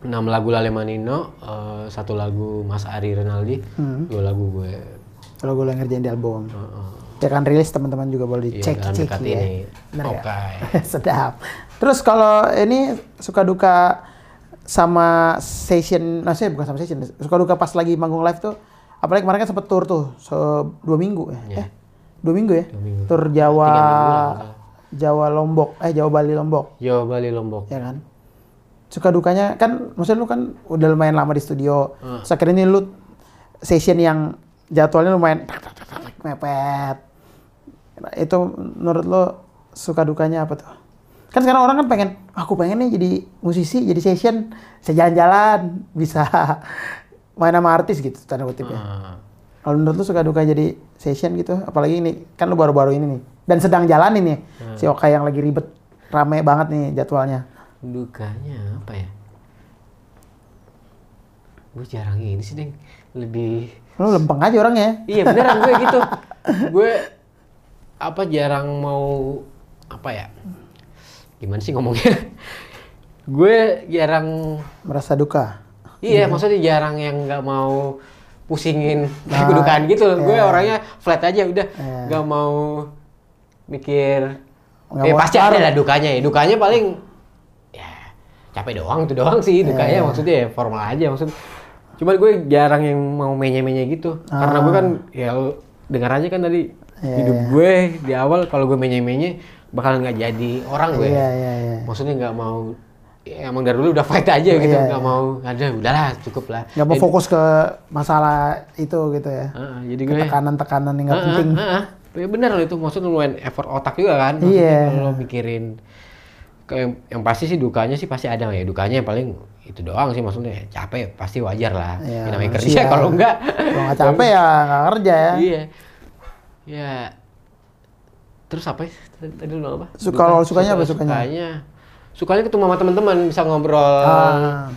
6 lagu Lale Manino, eh, satu lagu Mas Ari Renaldi, Hmm. dua lagu gue. Kalau gue ngerjain di album. Heeh. Ya kan rilis teman-teman juga boleh Iya, dicek dalam cek ya. Bener Oke. nggak? Sedap. Terus kalau ini suka duka sama session, maksudnya bukan sama session, suka duka pas lagi manggung live tuh, apalagi kemarin kan sempet tour tuh, se dua minggu ya? Iya. Eh, dua minggu ya? Dua minggu. Tur Jawa. Jawa Lombok, eh Jawa Bali Lombok, Jawa Bali Lombok. ya kan? Suka dukanya kan, maksudnya lu kan udah lumayan lama di studio, Hmm. terus akhirnya ini lu session yang jadwalnya lumayan tak, tak, tak, tak, tak, mepet. Itu menurut lo suka dukanya apa tuh? Kan sekarang orang kan pengen, aku pengen nih jadi musisi, jadi session, bisa jalan-jalan, bisa main sama artis gitu, tanda kutip ya. Ah. Kalau menurut lu suka duka jadi session gitu, apalagi ini kan lu baru-baru ini nih, dan sedang jalanin nih, si Oka yang lagi ribet, rame banget nih jadwalnya. Dukanya apa ya? Gue jarang ini sih, Deng. Lebih Lu lempeng aja orangnya. Iya beneran gue gitu. gue apa jarang mau apa ya gimana sih ngomongnya gue jarang Merasa duka. Iya maksudnya jarang yang nggak mau pusingin Nah, kedukaan gitu loh. gue iya. orangnya flat aja udah Iya. nggak mau mikir Nggak eh mau pasti ada lah dukanya ya dukanya paling ya capek doang itu doang sih dukanya maksudnya ya formal aja maksud cuman gue jarang yang mau menye-menye gitu karena gue kan ya dengar aja kan tadi Ah. Iya, hidup gue di awal kalau gue menye-menye bakal nggak jadi orang gue Iya, iya, iya. maksudnya nggak mau ya, emang dari dulu udah fight aja gitu Iya, nggak iya. mau ada udahlah cukup lah Nggak mau Jadi- fokus ke masalah itu gitu ya. Heeh, jadi gue Tekanan-tekanan yang nggak Heeh, penting. heeh. ya bener loh itu maksudnya lumayan effort otak juga kan Iya. maksudnya kalau lo mikirin kayak yang pasti sih dukanya sih pasti ada ya dukanya yang paling itu doang sih maksudnya capek pasti wajar lah Iya, Ya, namanya kerja manusia. kalau enggak Kalau nggak capek ya nggak kerja ya. iya ya terus apa ya? tadi lu apa Suka lo sukanya apa sukanya? sukanya sukanya ketemu sama teman-teman bisa ngobrol. Ah,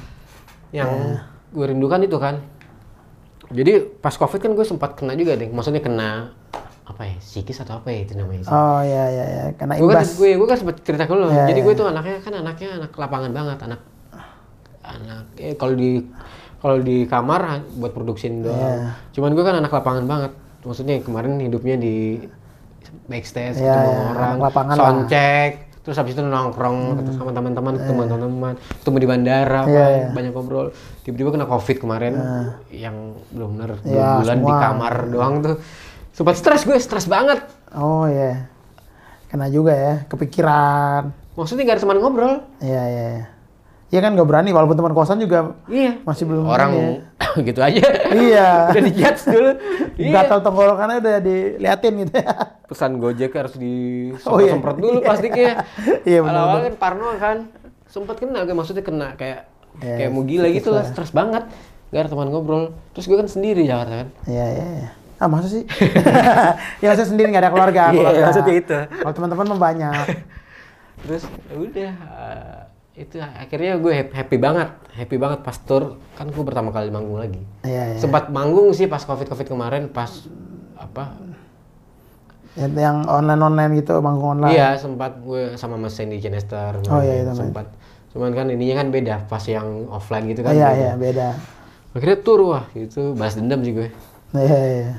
yang gue rindukan itu kan. Jadi pas covid kan gue sempat kena juga deh. Maksudnya kena apa ya? Psikis atau apa ya itu namanya oh ya ya ya karena gue kan imbas. gue gue kan sempat cerita ke lo Ya, jadi ya. gue tuh anaknya kan anaknya anak lapangan banget. Anak anak eh kalau di kalau di kamar buat produksiin doang. Ya. cuman gue kan anak lapangan banget. Maksudnya kemarin hidupnya di backstage Ya, ketemu ya, orang lapangan sound lah. Check terus habis itu nongkrong ketemu sama teman-teman ketemu teman-teman ketemu di bandara Iya, Pak, iya. banyak ngobrol tiba-tiba kena covid kemarin yang belum benar dua Ya, bulan di semua. kamar doang tuh sempat stres gue stres banget Oh ya. Kena juga ya, kepikiran. maksudnya gak ada teman ngobrol Iya iya. iya. Iya kan nggak berani walaupun teman kosan juga Iya. masih belum Orang ini gitu aja. Iya. udah dijudge dulu. iya. gatal tenggorokannya udah diliatin gitu ya. Pesan Gojek harus di Oh, iya. semprot dulu plastiknya. Iya, benar, Awal-awal kan Parno kan sempat kena, kayak maksudnya kena kayak Iya, kayak mau gila gitu lah, stres banget. Gak ada teman ngobrol. Terus gue kan sendiri di Jakarta kan. Iya iya. iya. Ah masa sih? ya maksudnya sendiri nggak ada keluarga. Iya, keluarga. maksudnya itu. Kalau teman-teman mah banyak. Terus ya udah eh, itu akhirnya gue hap- happy banget, happy banget pas tour kan gue pertama kali manggung lagi. Iya iya. Sempat manggung sih pas covid covid kemarin pas apa Yang, yang online online gitu, manggung online. Iya sempat gue sama Mas Sandy Chester. Oh, iya, itu, sempat. Cuman kan ininya kan beda pas yang offline gitu kan. iya iya beda. Akhirnya tur wah gitu balas dendam sih gue. Iya iya.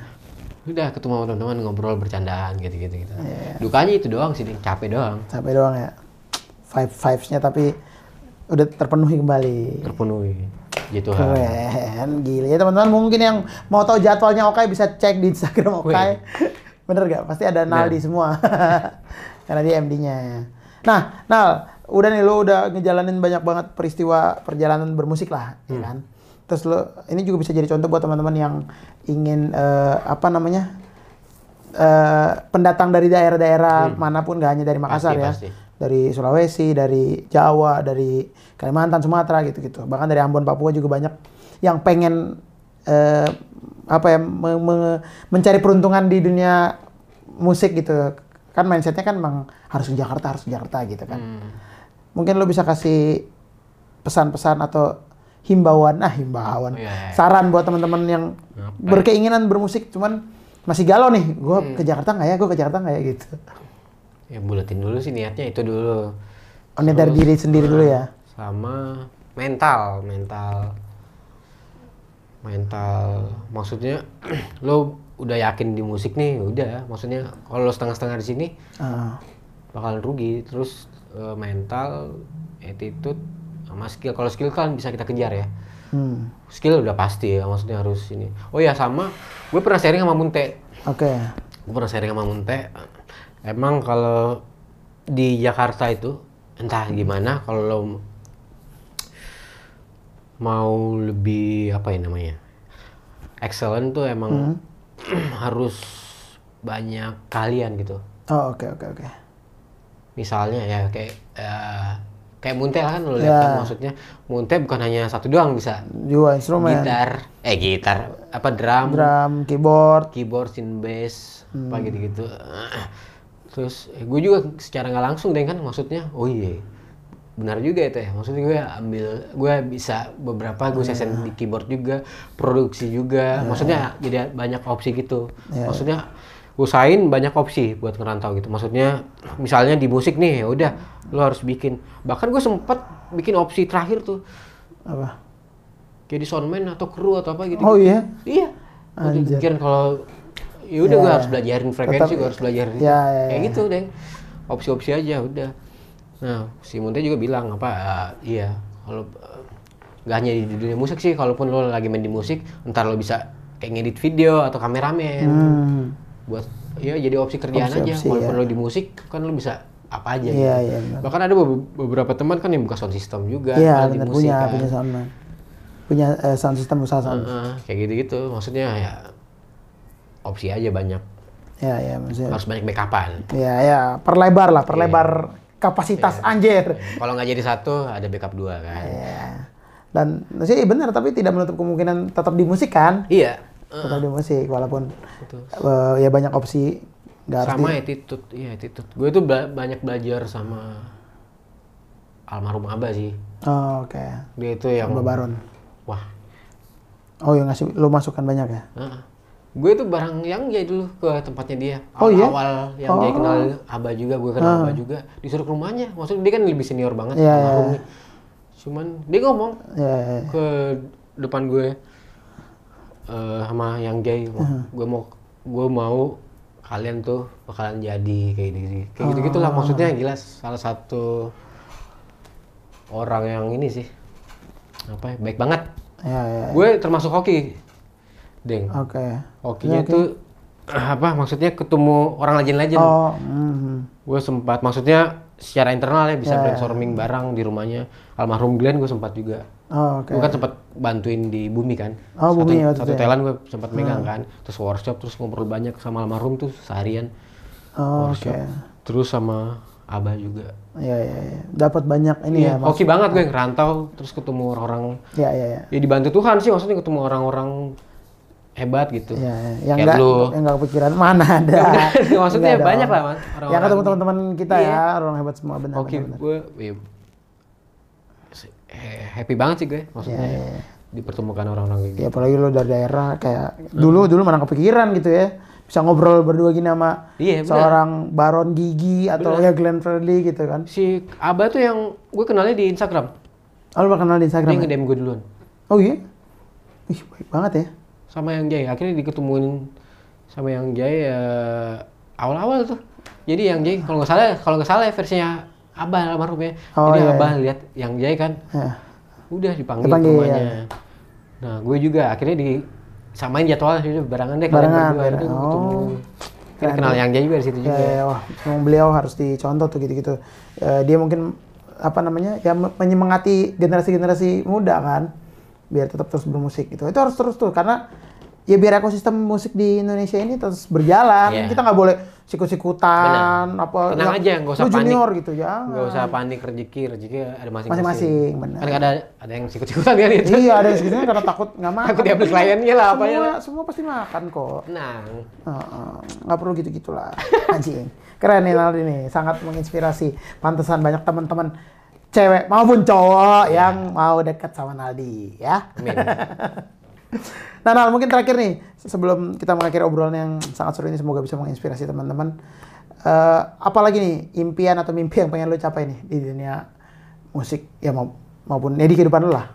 Udah ketemu teman-teman ngobrol bercandaan gitu-gitu gitu. Iya. Dukanya itu doang sih, capek doang. Sampai doang ya. Five vibes-nya tapi udah terpenuhi kembali. Terpenuhi. Gitu kan. Keren, gila ya teman-teman mungkin yang mau tahu jadwalnya Okai bisa cek di Instagram Okai. Bener gak? Pasti ada Naldi semua. Karena dia MD-nya. Nah, Nal, udah nih lo udah ngejalanin banyak banget peristiwa perjalanan bermusik lah, ya kan? Terus lo ini juga bisa jadi contoh buat teman-teman yang ingin eh, apa namanya? eh, pendatang dari daerah-daerah mana pun gak hanya dari Makassar Pasti, ya pasti. Dari Sulawesi, dari Jawa, dari Kalimantan, Sumatera gitu-gitu. Bahkan dari Ambon, Papua juga banyak yang pengen eh, apa ya me- me- mencari peruntungan di dunia musik gitu. Kan mindsetnya kan memang harus ke Jakarta, harus ke Jakarta gitu kan. Mungkin lo bisa kasih pesan-pesan atau himbauan, ah himbauan, Oh, iya, iya. saran buat teman-teman yang ya? berkeinginan bermusik, cuman masih galau nih, gue ke Jakarta nggak ya, gue ke Jakarta nggak ya gitu. Ya buletin dulu sih niatnya itu dulu. Oh, ini dari diri sendiri dulu ya. Sama mental, mental. Mental. Maksudnya lo udah yakin di musik nih, udah. Maksudnya kalau lo setengah-setengah di sini Ah, bakalan rugi. Terus eh, mental, attitude, sama skill. Kalau skill kan bisa kita kejar ya. hmm, Skill udah pasti ya, maksudnya harus ini. Oh ya sama, gue pernah sharing sama Munte. Oke. Gue pernah sharing sama Munte. Emang kalau di Jakarta itu entah gimana kalau lo mau lebih apa ya namanya excellent tuh emang harus banyak kalian gitu. Oh oke oke oke. Misalnya ya kayak eh, kayak Munte kan lo Ya. lihat kan maksudnya Munte bukan hanya satu doang bisa Juga instrumen, gitar eh gitar apa drum, drum, keyboard. keyboard, synth bass, Hmm. apa gitu-gitu. Terus eh, gue juga secara nggak langsung deh kan maksudnya, oh iya benar juga itu ya. Maksudnya gue ambil, gue bisa beberapa gue Iya. session di keyboard juga, produksi juga. Maksudnya jadi banyak opsi gitu. Iya, Maksudnya usahain banyak opsi buat ngerantau gitu. Maksudnya misalnya di musik nih, ya udah lo harus bikin. Bahkan gue sempet bikin opsi terakhir tuh Apa? jadi soundman atau kru atau apa gitu. Oh iya? Iya. Gue Anjir. pikiran kalau ya udah Ya, gue harus belajarin frekuensi, gue harus belajarin Ya, ya, kayak ya. gitu deh. Opsi-opsi aja udah. Nah, si Munte juga bilang apa? ah, iya, kalau nggak hanya di dunia musik sih, kalaupun lo lagi main di musik, ntar lo bisa kayak ngedit video atau kameramen Hmm. buat ya jadi opsi kerjaan aja. Opsi-opsi, Walaupun ya. lo di musik kan lo bisa apa aja. Iya, gitu. iya, benar. Bahkan ada be- beberapa teman kan yang buka sound system juga. Iya, padahal di benar musik punya kan. punya soundman. Punya eh, sound system usaha sound. Heeh, kayak gitu-gitu. Maksudnya ya opsi aja banyak. Ya, ya, maksudnya. Harus banyak backupan. Ya, ya, perlebar Iya. lah, perlebar kapasitas anjir. Kalau nggak jadi satu, ada backup dua kan. Ya. Dan sih benar, tapi tidak menutup kemungkinan tetap di musik kan? Iya. Tetap di musik, walaupun Betul. eh, ya banyak opsi. Harus Sama di- attitude, iya attitude. Gue bela- banyak belajar sama almarhum Abah sih. Oh, Oke, Dia itu yang Mbak Baron. wah. Oh, yang ngasih lu masukkan banyak ya? heeh. Gue tuh barang yang Jay dulu ke tempatnya dia. Oh, iya? Awal yang Jay kenal Abah juga, gue kenal Abah juga. Disuruh ke rumahnya. Maksudnya dia kan lebih senior banget Iya, almarhum iya. nih. Cuman dia ngomong Ya, ya, ya. ke depan gue eh, sama yang Jay gue mau gue mau kalian tuh bakalan jadi kayak gitu kayak gitu gitulah maksudnya gila salah satu orang yang ini sih apa ya, baik banget Ya, ya. gue termasuk hoki deng Oke. hokinya tuh apa maksudnya ketemu orang legend-legend Oh, mhm. gue sempat maksudnya secara internal ya bisa Ya, ya. brainstorming barang di rumahnya almarhum Glenn gue sempat juga Oh, oke. Gue kan sempat bantuin di Bumi kan. Oh, satu, Bumi Satu itu ya? Hmm. Thailand gue sempat megang kan. Terus workshop, terus ngobrol banyak sama almarhum tuh seharian. Oh, oke. workshop. Terus sama Abah juga. Ya, ya, ya. Dapat banyak ini Iya, ya, Mas. hoki banget gue ngerantau, terus ketemu orang-orang. Ya, ya, ya. Ya dibantu Tuhan sih, maksudnya ketemu orang-orang hebat gitu. Ya, ya. yang enggak yang enggak kepikiran mana ada. Maksudnya Nggak ada. banyak lah, Mas, orang-orang. Yang ketemu teman-teman kita Iya. ya, orang hebat semua benar. Benar, benar. gue, ya, eh, happy banget sih gue, maksudnya Iya, iya, iya. dipertemukan orang-orang kayak gitu. Ya apalagi lu dari daerah kayak dulu dulu mana kepikiran gitu ya. Bisa ngobrol berdua gini sama Iya, seorang Baron Gigi atau ya Glenn Fredly gitu kan. Si Abah tuh yang gue kenalnya di Instagram. Oh, lu kenal di Dia Instagram. ya? nge-DM gue duluan. Oh iya. Ih, baik banget ya. Sama yang Jay akhirnya diketemuin sama yang Jay ya awal-awal tuh jadi yang Jay kalau nggak salah kalau nggak salah ya versinya Abah almarhum ya Oh, jadi iya, Abah lihat yang Jay kan Ya. udah dipanggil, Dipanggil, ke rumahnya iya. nah gue juga akhirnya di samain jadwal itu barengan deh Barengan, kalian berdua barengan. itu Oh. ketemu kan kenal yang Jay juga di situ juga ya, wah, memang beliau harus dicontoh tuh gitu-gitu. Eh, dia mungkin apa namanya ya me- menyemangati generasi-generasi muda kan, biar tetap terus bermusik gitu. Itu harus terus tuh karena ya biar ekosistem musik di Indonesia ini terus berjalan. Iya. Kita nggak boleh sikut-sikutan apa. Tenang ya, aja, nggak usah lu junior panik. gitu jangan. nggak usah panik rezeki rezeki ada masing-masing Masing-masing, benar. kan ada ada yang sikut-sikutan kan itu iya ada yang segitunya karena takut nggak makan. Takut diambil kliennya lah, apa ya semua, pasti makan kok. tenang Heeh, nggak perlu gitu-gitulah anjing keren nih Naldi nih sangat menginspirasi pantesan banyak teman-teman cewek maupun cowok yang mau dekat sama Naldi ya. Amin. Nah Nal mungkin terakhir nih sebelum kita mengakhiri obrolan yang sangat seru ini semoga bisa menginspirasi teman-teman. Eh, apalagi nih impian atau mimpi yang pengen lo capai nih di dunia musik ya mau, maupun ya di kehidupan lo lah?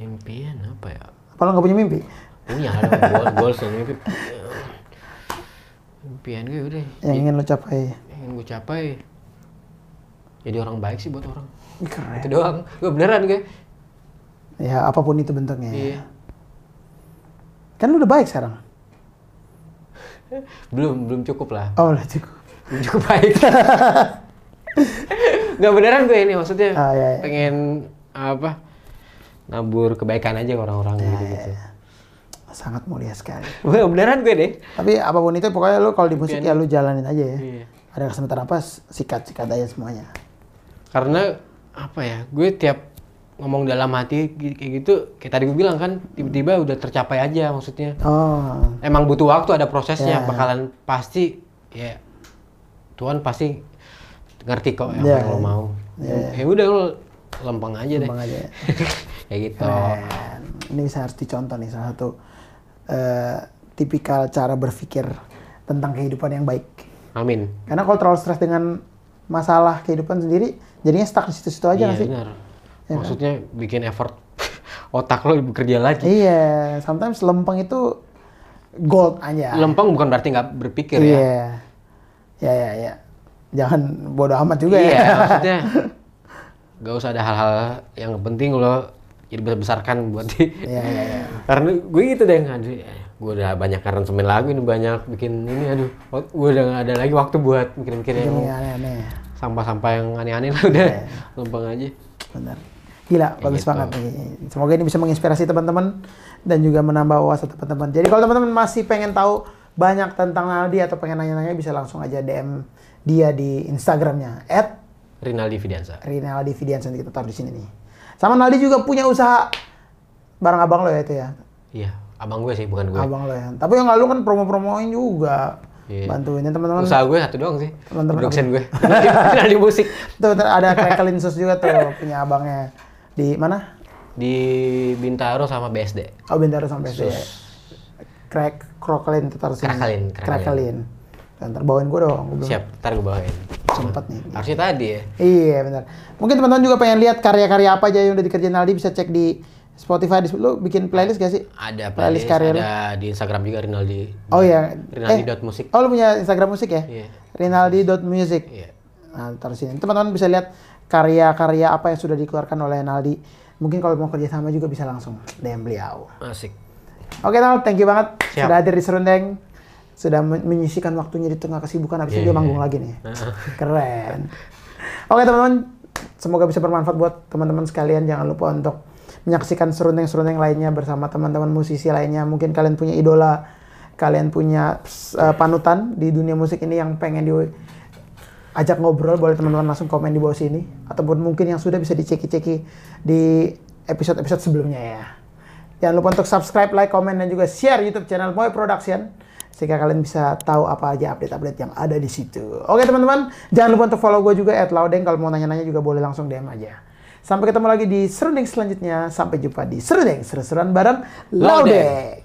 Impian apa ya? Apa lo nggak punya mimpi? Punya ada goal goals dan mimpi. Impian gue udah. Yang ingin lo capai. Yang gue capai jadi orang baik sih buat orang. Keren. Itu doang. Gue beneran gue ya apa pun itu bentuknya. Iya. Kan lu udah baik sekarang? Belum belum cukup lah. Oh udah cukup. Belum cukup baik. Nggak beneran gue ini maksudnya Ah, iya, iya. pengen apa nabur kebaikan aja ke orang-orang Iya, gitu gitu sangat mulia sekali. Beneran gue deh. Tapi apa pun itu pokoknya lu kalau di musik ya lu jalanin aja ya. Iya. Ada kesempatan apa sikat-sikat aja semuanya. Karena apa ya gue tiap ngomong dalam hati kayak gitu kayak tadi gue bilang kan tiba-tiba udah tercapai aja maksudnya Oh. emang butuh waktu ada prosesnya Ya. bakalan pasti ya Tuhan pasti ngerti kok apa Ya, yang lo ya. mau ya udah lo lempeng aja deh Lempeng aja. kayak gitu Keren. Ini bisa harus dicontoh nih salah satu eh, tipikal cara berpikir tentang kehidupan yang baik. Amin. Karena kalau terlalu stres dengan masalah kehidupan sendiri, jadinya stuck di situ-situ aja Iya nggak sih? benar. Maksudnya bikin effort otak lo bekerja lagi. Iya, sometimes lempeng itu gold aja. Lempeng bukan berarti nggak berpikir ya. Iya. Ya, ya, ya. Jangan bodoh amat juga Iya, ya. maksudnya gak usah ada hal-hal yang penting lo jadi besar-besarkan buat di Iya, iya, iya. karena gue gitu deh aduh gue udah banyak aransemen lagu ini banyak bikin ini aduh gue udah gak ada lagi waktu buat mikir-mikir yang. Sampah-sampah yang aneh-aneh lah udah lempeng aja Benar. Gila, bagus gitu. banget nih. Semoga ini bisa menginspirasi teman-teman dan juga menambah wawasan teman-teman. Jadi kalau teman-teman masih pengen tahu banyak tentang Naldi atau pengen nanya-nanya bisa langsung aja DM dia di Instagramnya at Rinaldi Fidiansa Rinaldi Fidiansa nanti kita taruh di sini nih. Sama Naldi juga punya usaha barang abang lo ya itu ya. iya abang gue sih bukan gue Abang lo ya. Tapi yang lalu kan promo-promoin juga. Iya. Bantuin ya teman-teman. usaha gue satu doang sih Teman-teman production gue Rinaldi musik Tuh bentar, ada Crackle Sus juga tuh punya abangnya. Di mana? di Bintaro sama BSD Oh Bintaro sampai SD ya. Crack, Crocklin itu taruh sini. Cracklein. Cracklein. Ntar bawain gue dong. Gua belum siap ntar gue bawain Sempet nih. harusnya tadi ya Iya benar. Mungkin teman-teman juga pengen lihat karya-karya apa aja yang udah dikerjain Aldi bisa cek di Spotify. Lu bikin playlist gak sih? ada Playlist playlist, karya lu. ada di Instagram juga Rinaldi Oh iya. Rinaldi.musik. oh lu punya Instagram musik ya? Iya. Rinaldi.music. Iya. Nah, taruh sini. Teman-teman bisa lihat karya-karya apa yang sudah dikeluarkan oleh Naldi. Mungkin kalau mau kerja sama juga bisa langsung DM beliau. asik Oke Nal, thank you banget Siap. sudah hadir di Serundeng. Sudah men- menyisikan waktunya di tengah kesibukan habis itu dia Iya, manggung iya. lagi nih. Keren. Oke teman-teman, semoga bisa bermanfaat buat teman-teman sekalian. Jangan lupa untuk menyaksikan serundeng-serundeng lainnya bersama teman-teman musisi lainnya. Mungkin kalian punya idola, kalian punya uh, panutan di dunia musik ini yang pengen di ajak ngobrol boleh teman-teman langsung komen di bawah sini ataupun mungkin yang sudah bisa diceki-ceki di episode-episode sebelumnya ya. Jangan lupa untuk subscribe, like, komen, dan juga share YouTube channel Moy Production sehingga kalian bisa tahu apa aja update-update yang ada di situ. Oke teman-teman, jangan lupa untuk follow gue juga at Laudeng. Kalau mau nanya-nanya juga boleh langsung DM aja. Sampai ketemu lagi di Serundeng selanjutnya. Sampai jumpa di Serundeng seru-seruan bareng Laudeng. Wih.